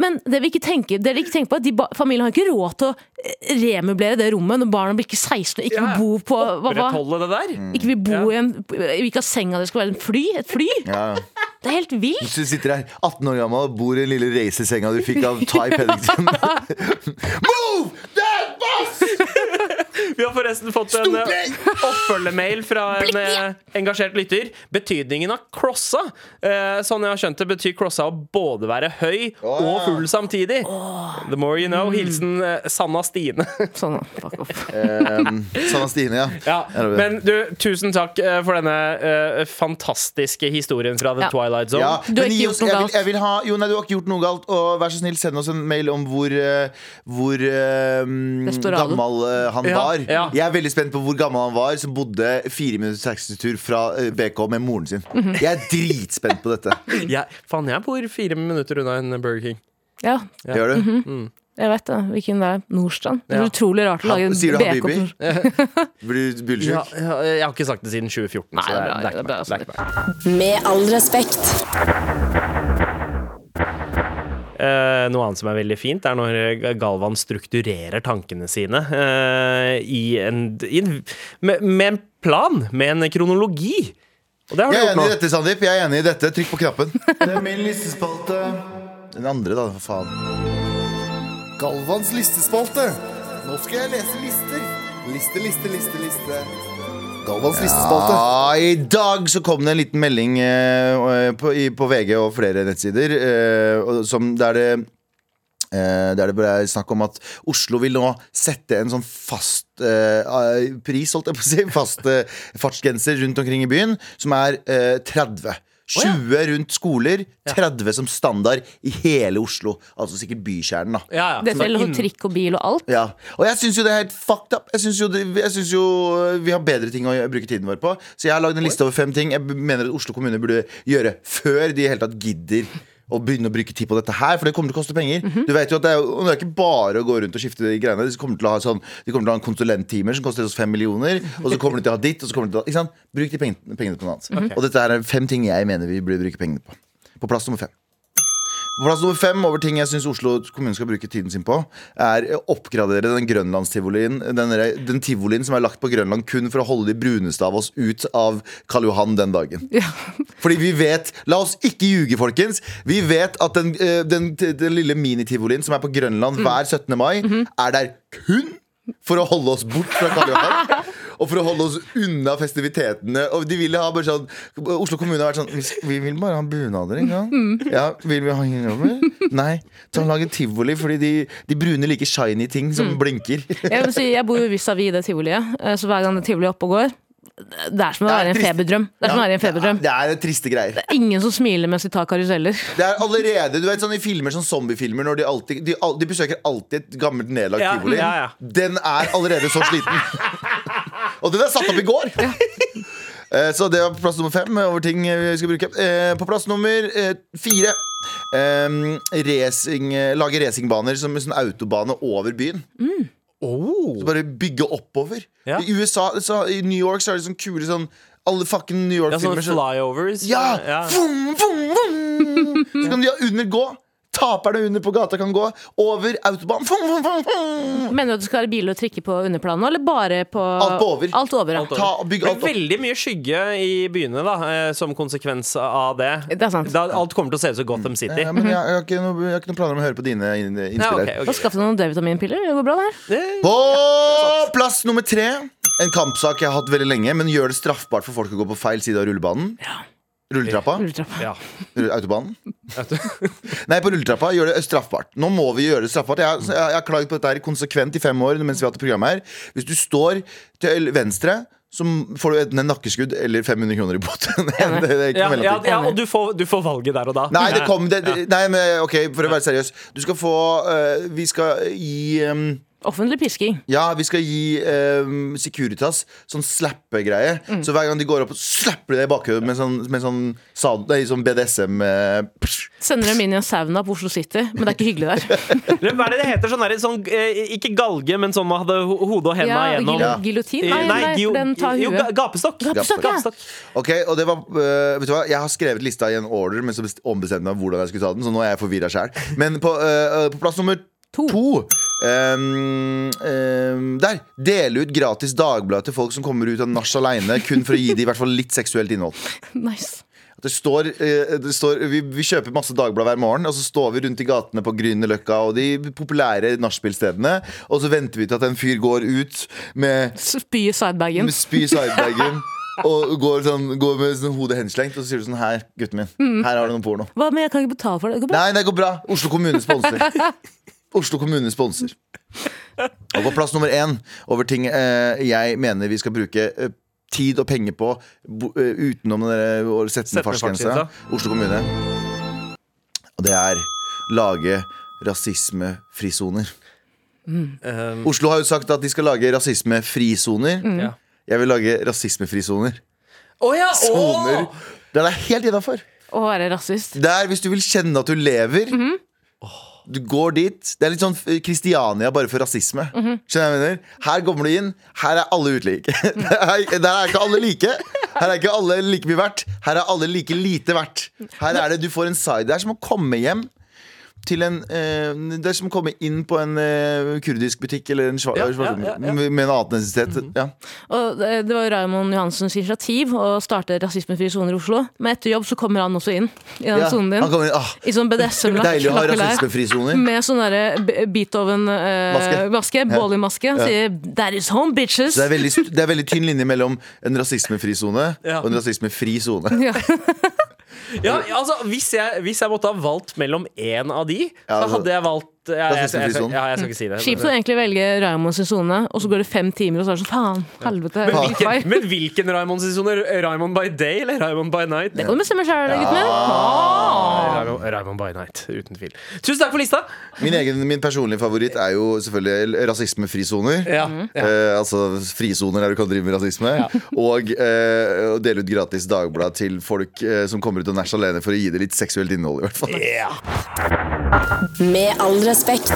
Men det vi ikke tenker, det dere ikke tenker på at de ba- familien har ikke råd til å remøblere remublere det rommet når barna blir ikke 16 og ikke Ja, ja. vil bo på hva, hva? Det der. Ikke vil bo i en Vil ikke ha senga det skal være en fly? Et fly? Ja. Det er helt vilt! Hvis Du sitter her 18 år gammel og bor i den lille racersenga du fikk av Ty Peddington. Move that bus! Vi har forresten fått en eh, oppfølgemail fra en eh, engasjert lytter. Betydningen av crossa. Eh, sånn jeg har skjønt det, betyr crossa å både være høy og full samtidig. The more you know. Hilsen Sanna Stine. Sanna, fuck off. Um, Sanna Stine, ja. Men du, tusen takk for denne fantastiske historien fra The Ja. Twilight Zone. Ja, Du har ikke gjort noe galt. jeg vil ha, jo, nei, du har ikke gjort noe galt. Og vær så snill, send oss en mail om hvor, hvor gammel han Ja, var. ja. Jeg er veldig spent på hvor gammel han var som bodde fire minutters taxitur fra eh, BK med moren sin. Jeg er dritspent på dette. Jeg, faen, jeg bor fire minutter unna en Burger King. Ja, Gjør du? Mhm. jeg vet det. Hvilken det er. Nordstrand. Det er Ja. utrolig rart å lage en Sier du BK Habibi? Blir du bullsjuk? Ja, ja, jeg har ikke sagt det siden 2014. Nei, så det er det, er- det er det er. Det er ikke meg. Med all respekt. Eh, noe annet som er veldig fint, er når Galvan strukturerer tankene sine eh, i en, i en med, med en plan, med en kronologi. Og det har du Jeg er gjort enig i dette, Sandeep. Jeg er enig i dette. Trykk på knappen. Det er min listespalte. Den andre, da. For faen. Galvans listespalte. Nå skal jeg lese lister. Liste, liste, liste, liste. Galvans listespalte. Ja, I dag så kom det en liten melding eh, på, i, på VG og flere nettsider eh, som, der det eh, der det ble snakk om at Oslo vil nå sette en sånn fast eh, pris, holdt jeg på å si, fast eh, fartsgrenser rundt omkring i byen, som er eh, 30. 20 rundt skoler, 30 som standard i hele Oslo. Altså sikkert bykjernen, da. Ja, ja. Det gjelder inn- trikk og bil og alt. Ja, og jeg syns jo det er helt fucked up. Jeg syns jo, jo vi har bedre ting å bruke tiden vår på. Så jeg har lagd en liste over fem ting jeg mener at Oslo kommune burde gjøre før de i hele tatt gidder å begynne å bruke tid på dette her, for det kommer til å koste penger. Du vet jo at Det er, det er ikke bare å gå rundt og skifte de greiene. De kommer til å ha, sånn, de kommer til å ha en konsulenttimer som koster oss fem millioner. Og så kommer de til å ha ditt, og så kommer de til å ikke sant? Bruk de pengene, pengene på noe annet. Og dette er fem ting jeg mener vi burde bruke pengene på. På plass nummer fem. Plass nummer fem over ting jeg syns Oslo kommune skal bruke tiden sin på, er å oppgradere den grønlandstivolien. Den, den tivolien som er lagt på Grønland kun for å holde de bruneste av oss ut av Karl Johan den dagen. Fordi vi vet La oss ikke ljuge, folkens. Vi vet at den, eh, den, den lille minitivolien som er på Grønland hver 17. mai, er der kun for å holde oss bort fra Karl Johan. Og for å holde oss unna festivitetene. Og de ville ha bare sånn Oslo kommune har vært sånn Vi, vi vil bare ha bunader en gang. Ja, Vil vi ha innover? Nei. Så han lager tivoli, fordi de, de brune liker shiny ting som blinker. Jeg, vil si, jeg bor jo vis-à-vis det tivoliet, eh, så hver gang det tivoliet er oppe og går Det er som å er være i en feberdrøm. Det er som å være i en feberdrøm. Det er triste greier. Ingen som smiler mens de tar karuseller. Det er allerede, du vet sånn I filmer sånn zombiefilmer Når de, alltid, de, de besøker alltid et gammelt nedlagt Ja, tivoli ja, ja. Den er allerede så sliten Og den er satt opp i går Eh, Så det var på plass nummer fem Over ting vi skal bruke Eh, På plass nummer eh, fire um, racing, eh, Lage racingbaner Som en sånn autobane over byen Oh. Så bare bygge oppover Ja. I USA, så, i New York så er det sånn kule sånn Alle fucking New York-filmer så- flyovers. ja! ja. Vum, vum, vum. Så kan de ha under gå. Taperne under på gata kan gå over autobanen. Fum, fum, fum, fum. Mener du at det skal være biler og trikker på underplanet, eller bare på Alt på over. Alt over, ja. Ta, bygg Det alt opp. veldig mye skygge i byene da, eh, som konsekvens av det. Det er sant. Da, alt kommer til å se ut som Gotham City. Ja, men jeg, jeg, har ikke noe, jeg har ikke noe planer om å høre på dine inn- innspill Ja, okay, okay. Skaff deg noen D-vitaminpiller. Det går bra, det her. På plass nummer tre En kampsak jeg har hatt veldig lenge, men gjør det straffbart for folk å gå på feil side av rullebanen. Rulletrappa. Rulletrappa. Ja. Autobanen. Nei, på rulletrappa. Gjør det straffbart. Nå må vi gjøre det straffbart. Jeg, jeg, jeg har klagd på dette her konsekvent i fem år mens vi har hatt program her. Hvis du står til venstre, så får du enten en nakkeskudd eller 500 kroner i bot. Ja, ja, ja, og du får, du får valget der og da. Nei, det kom det, det, Nei, men ok, for å være seriøs. Du skal få uh, Vi skal gi um, Offentlig pisking. Ja, vi skal gi eh, Securitas sånn slappe-greie. Så hver gang de går opp, slapper de deg i bakhodet med sånn, med sånn, sad- nei, sånn BDSM uh, Sender dem inn i en sauna på Oslo City, men det er ikke hyggelig der. Hva er det det heter? Sånn der, sånn, eh, ikke galge, men sånn man hadde hodet og hendene Ja, igjennom. gil- Giljotin? Nei, nei, nei, gio- den tar jo, huet. Gapestokk. Gapestokk, ja. Gapestokk. Ok, og det var uh, Vet du hva, jeg har skrevet lista i en order, men så best- ombestemte jeg meg hvordan jeg skulle ta den, så nå er jeg forvirra sjæl. Men på, uh, på plass nummer To. to Um, um, Der! Dele ut gratis dagblad til folk som kommer ut av nach aleine, kun for å gi dem i hvert fall litt seksuelt innhold. Nice. Det står, eh, det står vi, vi kjøper masse dagblad hver morgen, og så står vi rundt i gatene på Grünerløkka og de populære nachspielstedene, og så venter vi til at en fyr går ut med, Spy i sidebagen. med spy i sidebagen. Og går, sånn, går med sånn hodet henslengt, og så sier du sånn Her, gutten min. Her har du noe porno. Hva, men jeg kan ikke betale for det. Det går bra. Nei, det går bra. Oslo kommune sponser. Oslo kommune sponser. Og på plass nummer én over ting eh, jeg mener vi skal bruke eh, tid og penger på bo, eh, utenom den der, å sette ned fartsgrensa. Oslo kommune. Og det er lage rasismefrisoner. Um, Oslo har jo sagt at de skal lage rasismefrisoner. ja. Jeg vil lage rasismefrisoner. Oh, ja! Soner. Oh! Det er helt innafor. Å være rasist. Det er hvis du vil kjenne at du lever Du går dit. Det er litt sånn Kristiania bare for rasisme. Skjønner du hva jeg mener? Her kommer du inn. Her er alle utlike Der er ikke alle like. Her er ikke alle like mye verdt. Her er alle like lite verdt. Her er det du får en side. Det er som å komme hjem til en, eh, det er som å komme inn på en eh, kurdisk butikk Eller en svar, Ja, ja, ja, ja. Med, en annen etnisitet ja. Og det, det var jo Raymond Johansens initiativ å starte rasismefrie soner i Oslo. Men etter jobb så kommer han også inn i den Ja, sonen han din. kommer ah, I sånn BDSM-lakk. Deilig å ha lakkelær, rasismefrisoner Med sånn derre Beethoven-maske. Eh, maske Bolly-maske. Sier 'That is home, bitches'. Så det er, veldig, det er veldig tynn linje mellom en rasismefri sone Ja. og en rasismefri sone. Ja. Ja, altså, hvis jeg, hvis jeg måtte ha valgt mellom én av de, så altså, hadde jeg valgt ja, jeg, jeg, jeg, jeg, ja, jeg skal ikke si det. Kjipt å egentlig velge Raymond sin og så går det fem timer, og så er det sånn faen, helvete. Men hvilken men hvilken Raymond sin sone? Raymond by day eller Raymond by night? Det kan du bestemme sjøl, gutten min. Raymond, Raymond by night, uten tvil. Tusen takk for lista! Min, egen, min personlige favoritt er jo selvfølgelig rasismefrisoner. Ja, ja. Eh, altså frisoner der du kan drive med rasisme. Og eh, dele ut gratis dagblad til folk eh, som kommer ut og nach alene for å gi det litt seksuelt innhold. i hvert fall Ja. Med all respekt.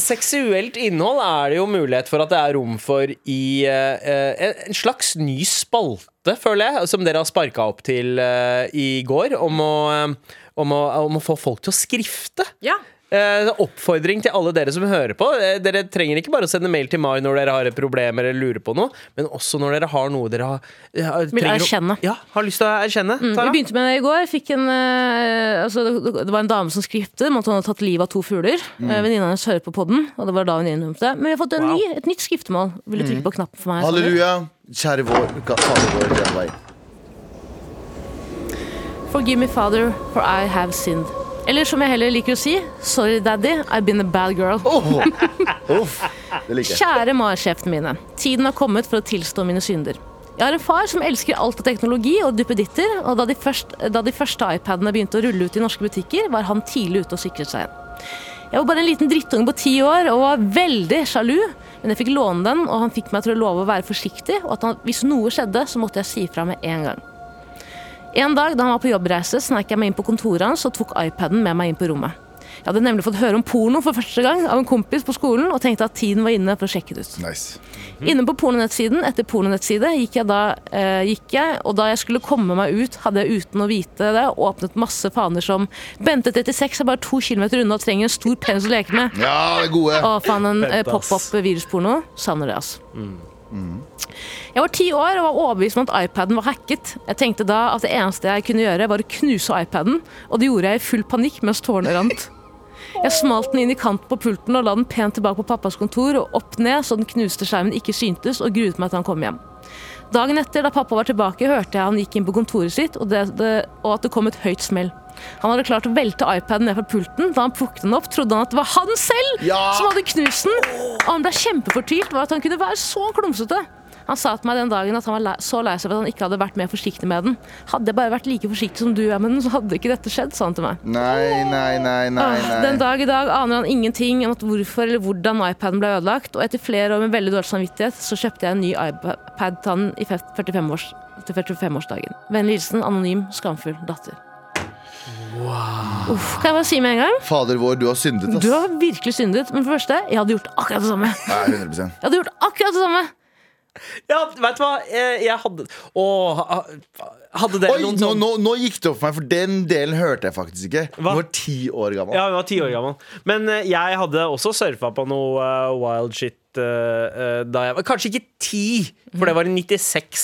Seksuelt innhold er det jo mulighet for at det er rom for i eh, en- en slags ny spalte, føler jeg, som dere har sparka opp til eh, i går, om å, eh, om, å, om å få folk til å skrifte. Ja. Eh, oppfordring til alle dere som hører på. Eh, dere trenger ikke bare å sende mail til Mai når dere har et problem eller lurer på noe, men også når dere har noe dere har, har Vil erkjenne. å-. Ja, har lyst til å erkjenne. Mm, vi begynte med det i går. Fikk en, eh, altså, det, det var en dame som skriptet om at hun hadde tatt livet av to fugler. Mm. Venninna hennes hører på podden, og det var da hun innrømte det. Men vi har fått en Wow. ny, et nytt skriftemål. Vil du trykke på knappen for meg? Halleluja. Kjære vår, Fader vår, kjære vei. Forgive me, father, for I have sinned. Eller som jeg heller liker å si, sorry daddy, I've been a bad girl. Jeg. Kjære MAR-sjefene mine. Tiden har kommet for å tilstå mine synder. Jeg har en far som elsker alt av teknologi og duppeditter, og da de, først, da de første iPadene begynte å rulle ut i norske butikker, var han tidlig ute og sikret seg en. Jeg var bare en liten drittunge på ti år og var veldig sjalu, men jeg fikk låne den, og han fikk meg til å love å være forsiktig, og at han, hvis noe skjedde, så måtte jeg si fra med en gang. En dag da han var på jobbreise, snek jeg meg inn på kontoret hans og tok iPaden med meg inn på rommet. Jeg hadde nemlig fått høre om porno for første gang av en kompis på skolen, og tenkte at tiden var inne for å sjekke det ut. Nice. Inne på pornonettsiden etter pornonettside gikk jeg da, eh, gikk jeg, og da jeg skulle komme meg ut, hadde jeg uten å vite det åpnet masse faner som Bente 36 er bare to kilometer unna og trenger en stor penis å leke med. Ja, det er gode. Og faen, en eh, pop-up virusporno. Savner det, altså. Jeg var ti år og var overbevist om at iPaden var hacket. Jeg tenkte da at det eneste jeg kunne gjøre, var å knuse iPaden, og det gjorde jeg i full panikk mens tårene rant. Jeg smalt den inn i kanten på pulten og la den pent tilbake på pappas kontor og opp ned så den knuste skjermen ikke syntes, og gruet meg til han kom hjem. Dagen etter, da pappa var tilbake, hørte jeg han gikk inn på kontoret sitt, og, det, det, og at det kom et høyt smell. Han hadde klart å velte iPaden ned fra pulten. Da han plukket den opp, trodde han at det var han selv Ja! som hadde knust den. Og han ble kjempefortvilt over at han kunne være så klumsete. Han sa til meg den dagen at han var så lei seg for at han ikke hadde vært mer forsiktig med den. Hadde jeg bare vært like forsiktig som du er med den, så hadde ikke dette skjedd, sa han til meg. Nei, nei, nei, nei. nei. Den dag i dag aner han ingenting om at hvorfor eller hvordan iPaden ble ødelagt, og etter flere år med veldig dårlig samvittighet, så kjøpte jeg en ny iPad til han i 45 års, til 45-årsdagen. Vennlig hilsen anonym, skamfull datter. Uff, kan jeg bare si med en gang? Fader vår, du har syndet, ass. Du har virkelig syndet. Men for det første, jeg hadde gjort akkurat det samme. Nei, 100% Jeg hadde gjort akkurat det samme. Ja, vet du hva? Jeg, hadde Å, hadde dere Oi, noen nå, sånn nå, nå gikk det opp for meg, for den delen hørte jeg faktisk ikke. Du var ti år gammel. Ja, vi var ti år gammel. Men eh, jeg hadde også surfa på noe eh, wild shit da jeg var Kanskje ikke ti, for det var i 96,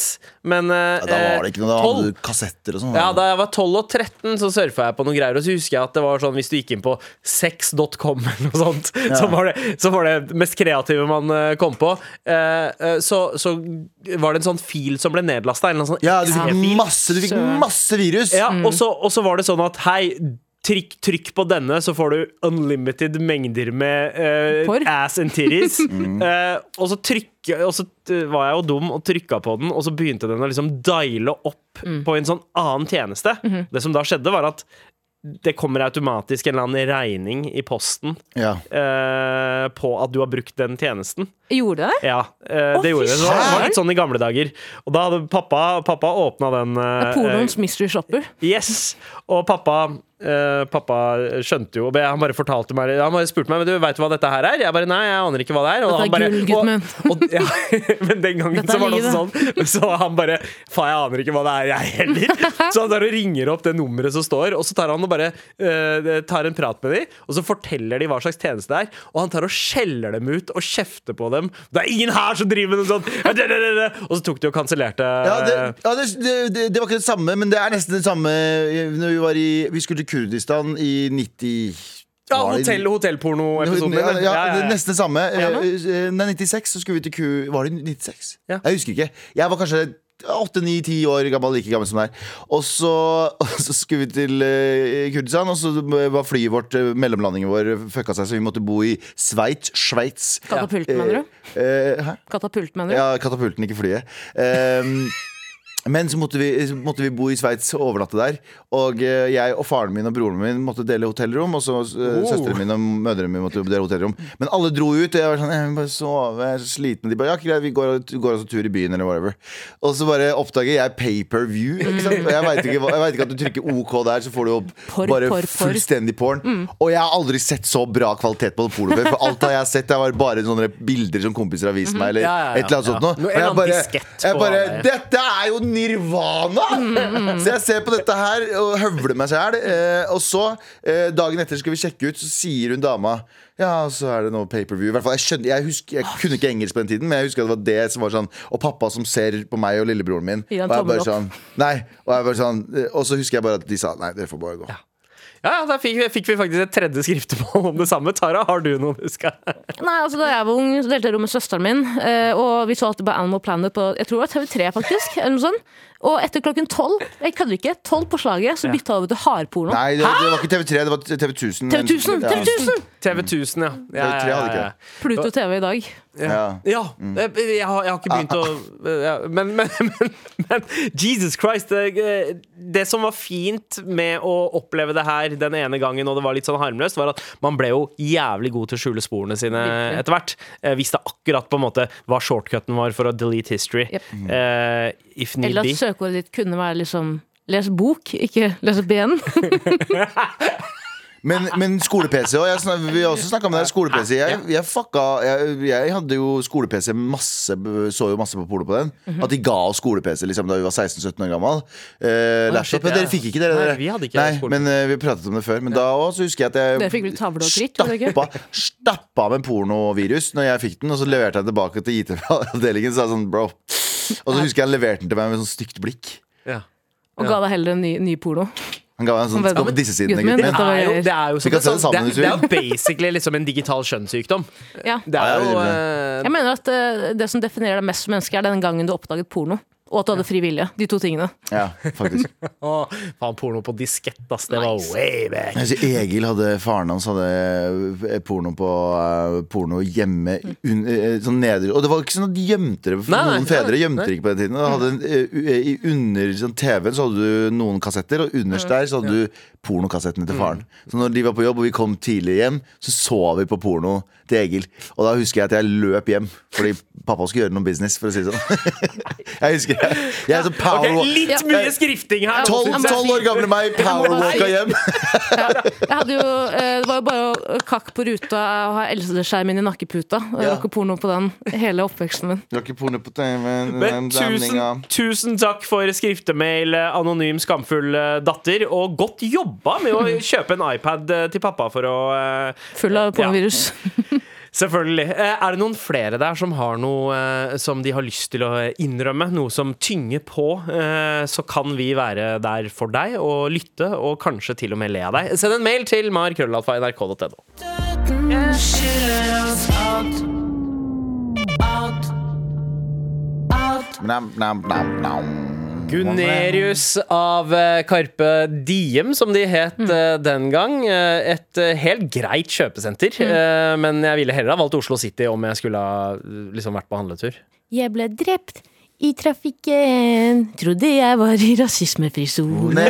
men eh, Ja, da var det ikke noe, da 12. hadde du kassetter og sånn. Ja, Da jeg var 12 og 13, så surfa jeg på noen greier. Og så husker jeg at det var sånn hvis du gikk inn på sex.com eller noe sånt, så, var det, så var det mest kreative man eh, kom på. eh, eh, så, så var det en sånn fil som ble nedlasta. Sånn Ja, du fikk masse, du fikk masse virus. Ja, og, så, og så var det sånn at hei Trykk, trykk på denne, så får du unlimited mengder med uh, ass and titties. Eh, og så, trykk og så eh, var jeg jo dum og trykka på den, og så begynte den å liksom diale opp på en sånn annen tjeneste. Det som da skjedde, var at det kommer automatisk en eller annen regning i posten Ja. uh, på at du har brukt den tjenesten. Gjorde det? Ja, uh, det gjorde det. Så det var litt sånn i gamle dager. Og da hadde pappa, pappa åpna den uh, Polons er mystery shopper. Yes, og pappa eh, Pappa skjønte jo Han bare fortalte meg Han bare spurte meg Men du vet du hva dette her er? Jeg bare nei, jeg aner ikke hva det er. Og Dette er han bare, gull, gutten min. og, og, ja, Men den gangen så var det også sånn Så han bare Faen, jeg aner ikke hva det er jeg heller. Så han tar og ringer opp det nummeret som står Og så tar han og bare uh, Tar en prat med dem Og så forteller de hva slags tjeneste det er Og han tar og skjeller dem ut Og kjefter på dem. Det er ingen her som driver med noe sånt! Og så tok de og kansellerte Ja, det, ja det, det, det, var ikke det samme, men det er nesten det samme. Når vi var i Vi skulle til Kurdistan i 90 Ja, hotell, hotellporno-episoden Ja, ja, Ja, ja, det nesten det samme. Eh, Nei, 96 så skulle vi til Ku... Var det 96? Ja. Jeg husker ikke. Jeg var kanskje 8-9-10 år gammel, like gammel som deg. Og så, så skulle vi til eh, Kurdistan, og så var flyet vårt, eh, mellomlandingen vår, fucka seg, så vi måtte bo i Sveits. Sveits. Katapulten, mener du? Eh, hæ? Katapult, mener du? Ja, katapulten, ikke flyet. Ehm, men så måtte vi, så måtte vi bo i Sveits og overnatte der. Og eh, jeg og faren min og broren min måtte dele hotellrom. Og så oh. søsteren min og mødrene mine måtte dele hotellrom. Men alle dro ut, og jeg var sånn Jeg vil bare sove, jeg er så sliten. De bare ja, greit, vi går, går oss en tur i byen, eller whatever. Og så bare oppdager jeg pay-per-view. Ikke sant? Og jeg veit ikke, hva- jeg vet ikke at du trykker OK der, så får du opp Porr, bare porr, porr. fullstendig porn. Og jeg har aldri sett så bra kvalitet på porno før. For alt jeg har sett, det var bare sånne bilder som kompiser har vist meg, eller Ja, ja, ja. et eller annet sånt noe. Ja. Og En jeg annen bare, diskett jeg på bare. Dette er jo nirvana! Så jeg ser på dette her og høvler meg sjæl. Eh, og så, eh, dagen etter skal vi sjekke ut, så sier hun dama ja, så er det noe pay-per-view. I hvert fall, jeg, skjønner, jeg, husker, jeg kunne ikke engelsk på den tiden, men jeg husker at det var det som var sånn Og pappa som ser på meg og lillebroren min. Gi Og, jeg tommel bare opp. sånn, nei, og, jeg bare sånn, eh, og så husker jeg bare at de sa nei, dere får bare gå. Ja, ja, ja, da fikk, fikk vi faktisk et tredje skriftemål om det samme. Tara, har du noe du husker? Nei, altså Da jeg var ung, så delte jeg rom med søsteren min. eh, Og vi så alltid på Animal Planet på Jeg tror det var TV3, faktisk. Eller noe sånt. Og etter klokken tolv, jeg kødder ikke, tolv på slaget, så bytta jeg over til hardporno. Nei, det, det var ikke TV3, det var TV 1000. TV 1000! Ja. TV 1000! TV 1000, ja. ja, ja, ja, ja. Pluto TV i dag. Ja. Ja, jeg, jeg, har, jeg har ikke begynt å ja, men, men, men, men Jesus Christ det, det som var fint med å oppleve det her den ene gangen, og det var litt sånn harmløst, var at man ble jo jævlig god til å skjule sporene sine etter hvert. Visste akkurat på en måte hva shortcuten var for å delete history. Yep. Uh, if need Eller be. Søkeordet ditt kunne være liksom Les bok, ikke les ben. Men, men skole-PC òg. Vi har også snakka om det. Skole-PC. Jeg, jeg fucka jeg, jeg hadde jo skole-PC masse Så jo masse på polo på den. Mhm. At de ga oss skole-PC liksom, da vi var 16-17 år gammel. Uh, shit, ja. Dere fikk ikke dere? Nei, vi hadde ikke Nei. Men uh, vi pratet om det før. Men da også husker jeg at jeg og stappa, stappa med pornovirus når jeg fikk den, og så leverte jeg den tilbake til IT-avdelingen. Så sa sånn, bro Og så husker jeg han leverte den til meg med sånn stygt blikk. Ja. Og ga deg heller en ny, ny porno. Han ga meg en sånn Men- Gå på disse sidene, Gutten min, Det er jo, det er jo, se det sånn- sammen det, er basically liksom en digital kjønnssykdom. Ja. Det er jeg jo eh, Jeg mener at uh, det som definerer deg mest som menneske, er den gangen du oppdaget porno. Og at du hadde fri vilje. De to tingene. Ja, faktisk. Å, faen, porno på diskett, ass. Det var way back. Altså, Egil hadde, Faren hans hadde eh, porno på uh, Porno hjemme un, uh, sånn neder, Og det var ikke sånn at de gjemte det. For Nei, nei, noen fedre nei, gjemte det ikke på den tiden. Da hadde, en, u- I under sånn, TV-en så hadde du noen kassetter, og underst der så hadde du pornokassettene til faren. Så når de var på jobb og vi kom tidlig hjem, så så vi på porno til Egil. Og da husker jeg at jeg løp hjem fordi pappa skulle gjøre noe business, for å si det sånn. jeg husker jeg, er sånn Ok, okay, litt mye skrifting her. Tolv år gamle meg powerwalka hjem. Jeg hadde jo, eh, det var jo bare å kakke på ruta og ha eldskjermen i nakkeputa. Og Ja. var porno på den hele oppveksten min. Du porno på TV-en. Men tusen, tusen takk for skriftemail, eh, anonym skamfull eh, datter. Og godt jobba med å kjøpe en iPad til pappa for å Full av pornovirus. Selvfølgelig. Eh, Er det noen flere der som har noe eh, som de har lyst til å innrømme? Noe som tynger på? eh, Så kan vi være der for deg og lytte, og kanskje til og med le av deg. Send en mail til markrøllalfa.nrk.no. Nam. Gunerius av Karpe Diem, som de het mm. den gang. Eh, Et eh, helt greit kjøpesenter. mm. Men jeg ville heller ha valgt Oslo City om jeg skulle ha eh, liksom vært på handletur. Jeg ble drept i trafikken, trodde jeg var i rasismefri sone.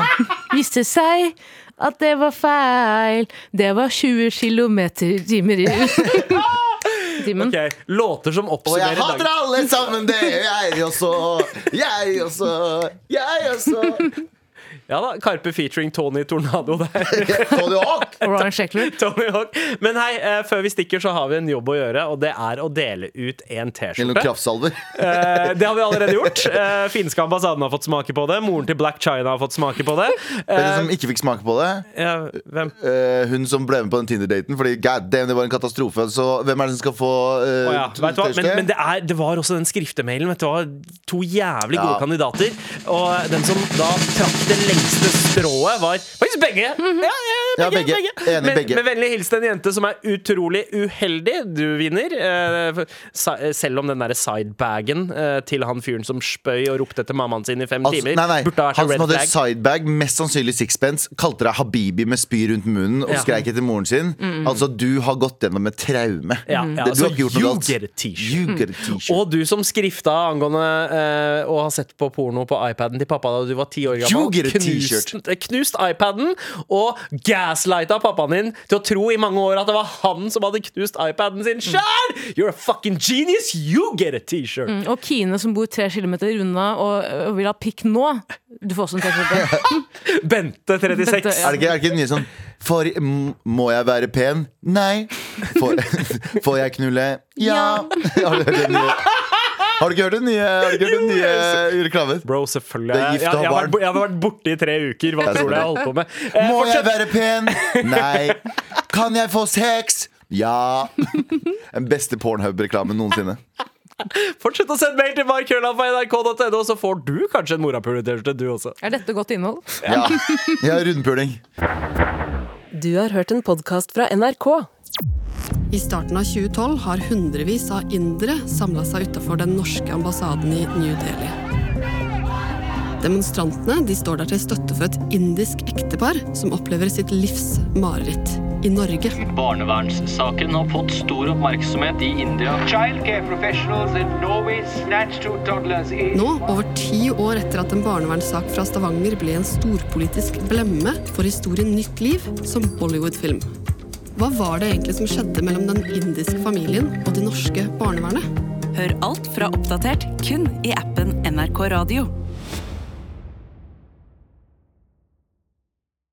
Viste seg at det var feil, det var 20 kilometer timer i timen. Ok, Låter som Og jeg hater dagen. alle sammen, det gjør jeg også. Jeg også. Jeg også. Ja da, Karpe featuring Tony Tornado der. Tony Hawk. Ryan Sheckler. Tony Hawk. Men hei, eh, før vi stikker, så har vi en jobb å gjøre, og det er å dele ut en Eller noen T-skjorte. kraftsalver. Eh, det har vi allerede gjort. Eh, finske ambassaden har fått smake på det. Moren til Black China har fått smake på det. Hvem Eh, som ikke fikk smake på det? ja, hvem? Eh, hun som ble med på den Tinder-daten. Fordi god damn, det var en katastrofe. Så hvem er det som skal få uh, oh, ja, vet du hva? Men, men det, er, det var også den skriftemailen. Vet du hva? To jævlig gode Ja. kandidater. Og den som da trakk det lengste strået, var faktisk begge. Ja, ja, Ja, begge, begge. begge. Enig, begge. med vennlig hilsen en jente som er utrolig uheldig. Du vinner. eh, sa- Selv om den derre sidebagen eh, til han fyren som spøy og ropte etter mammaen sin i fem Altså, timer, nei, nei. burde ha vært Han en som hadde flag. sidebag, mest sannsynlig sixpence, kalte deg Habibi med spy rundt munnen og Ja. skreik etter moren sin. Altså, du har gått gjennom et traume. Ja, ja, du altså, har gjort noe galt. t-shirt. Og du som skrifta angående eh, å ha sett på porno på iPaden til pappa da du var ti år gammel. Knust, knust iPaden og gaslighta pappaen din til å tro i mange år at det var han som hadde knust iPaden sin sjøl! You're a fucking genius! You get a t-shirt! Og Kine som bor tre kilometer unna og, og vil ha pikk nå. Du får også en T-skjorte. Bente 36. Bente, ja. Er det ikke, er mye sånn For må jeg være pen? Nei. Får, får jeg knulle? Ja. Har Har du ikke hørt den nye, har du ikke hørt den nye reklamen? Bro, selvfølgelig. Det er Jeg, gift jeg, å ha jeg, har vært, barn. jeg har vært borte i tre uker. Hva tror du jeg har holdt på med? Eh, Må jeg fortsett. være pen? Nei. Kan jeg få sex? Ja. Den beste Pornhub-reklamen noensinne. Fortsett å sende mail til markrølla.nrk.no, så får du kanskje en morapuler-T-skjorte, du også. Er dette godt innhold? Ja, Jeg har rundpuling. Du har hørt en podkast fra NRK. I starten av 2012 har hundrevis av indere samla seg utafor den norske ambassaden i New Delhi. Demonstrantene de står der til støtte for et indisk ektepar som opplever sitt livs mareritt i Norge. Barnevernssaken har fått stor oppmerksomhet i India. Nå, over ti år etter at en barnevernssak fra Stavanger ble en storpolitisk blemme, får historien nytt liv som Bollywood-film. Hva var det egentlig som skjedde mellom den indiske familien og det norske barnevernet? Hør alt fra Oppdatert kun i appen NRK Radio.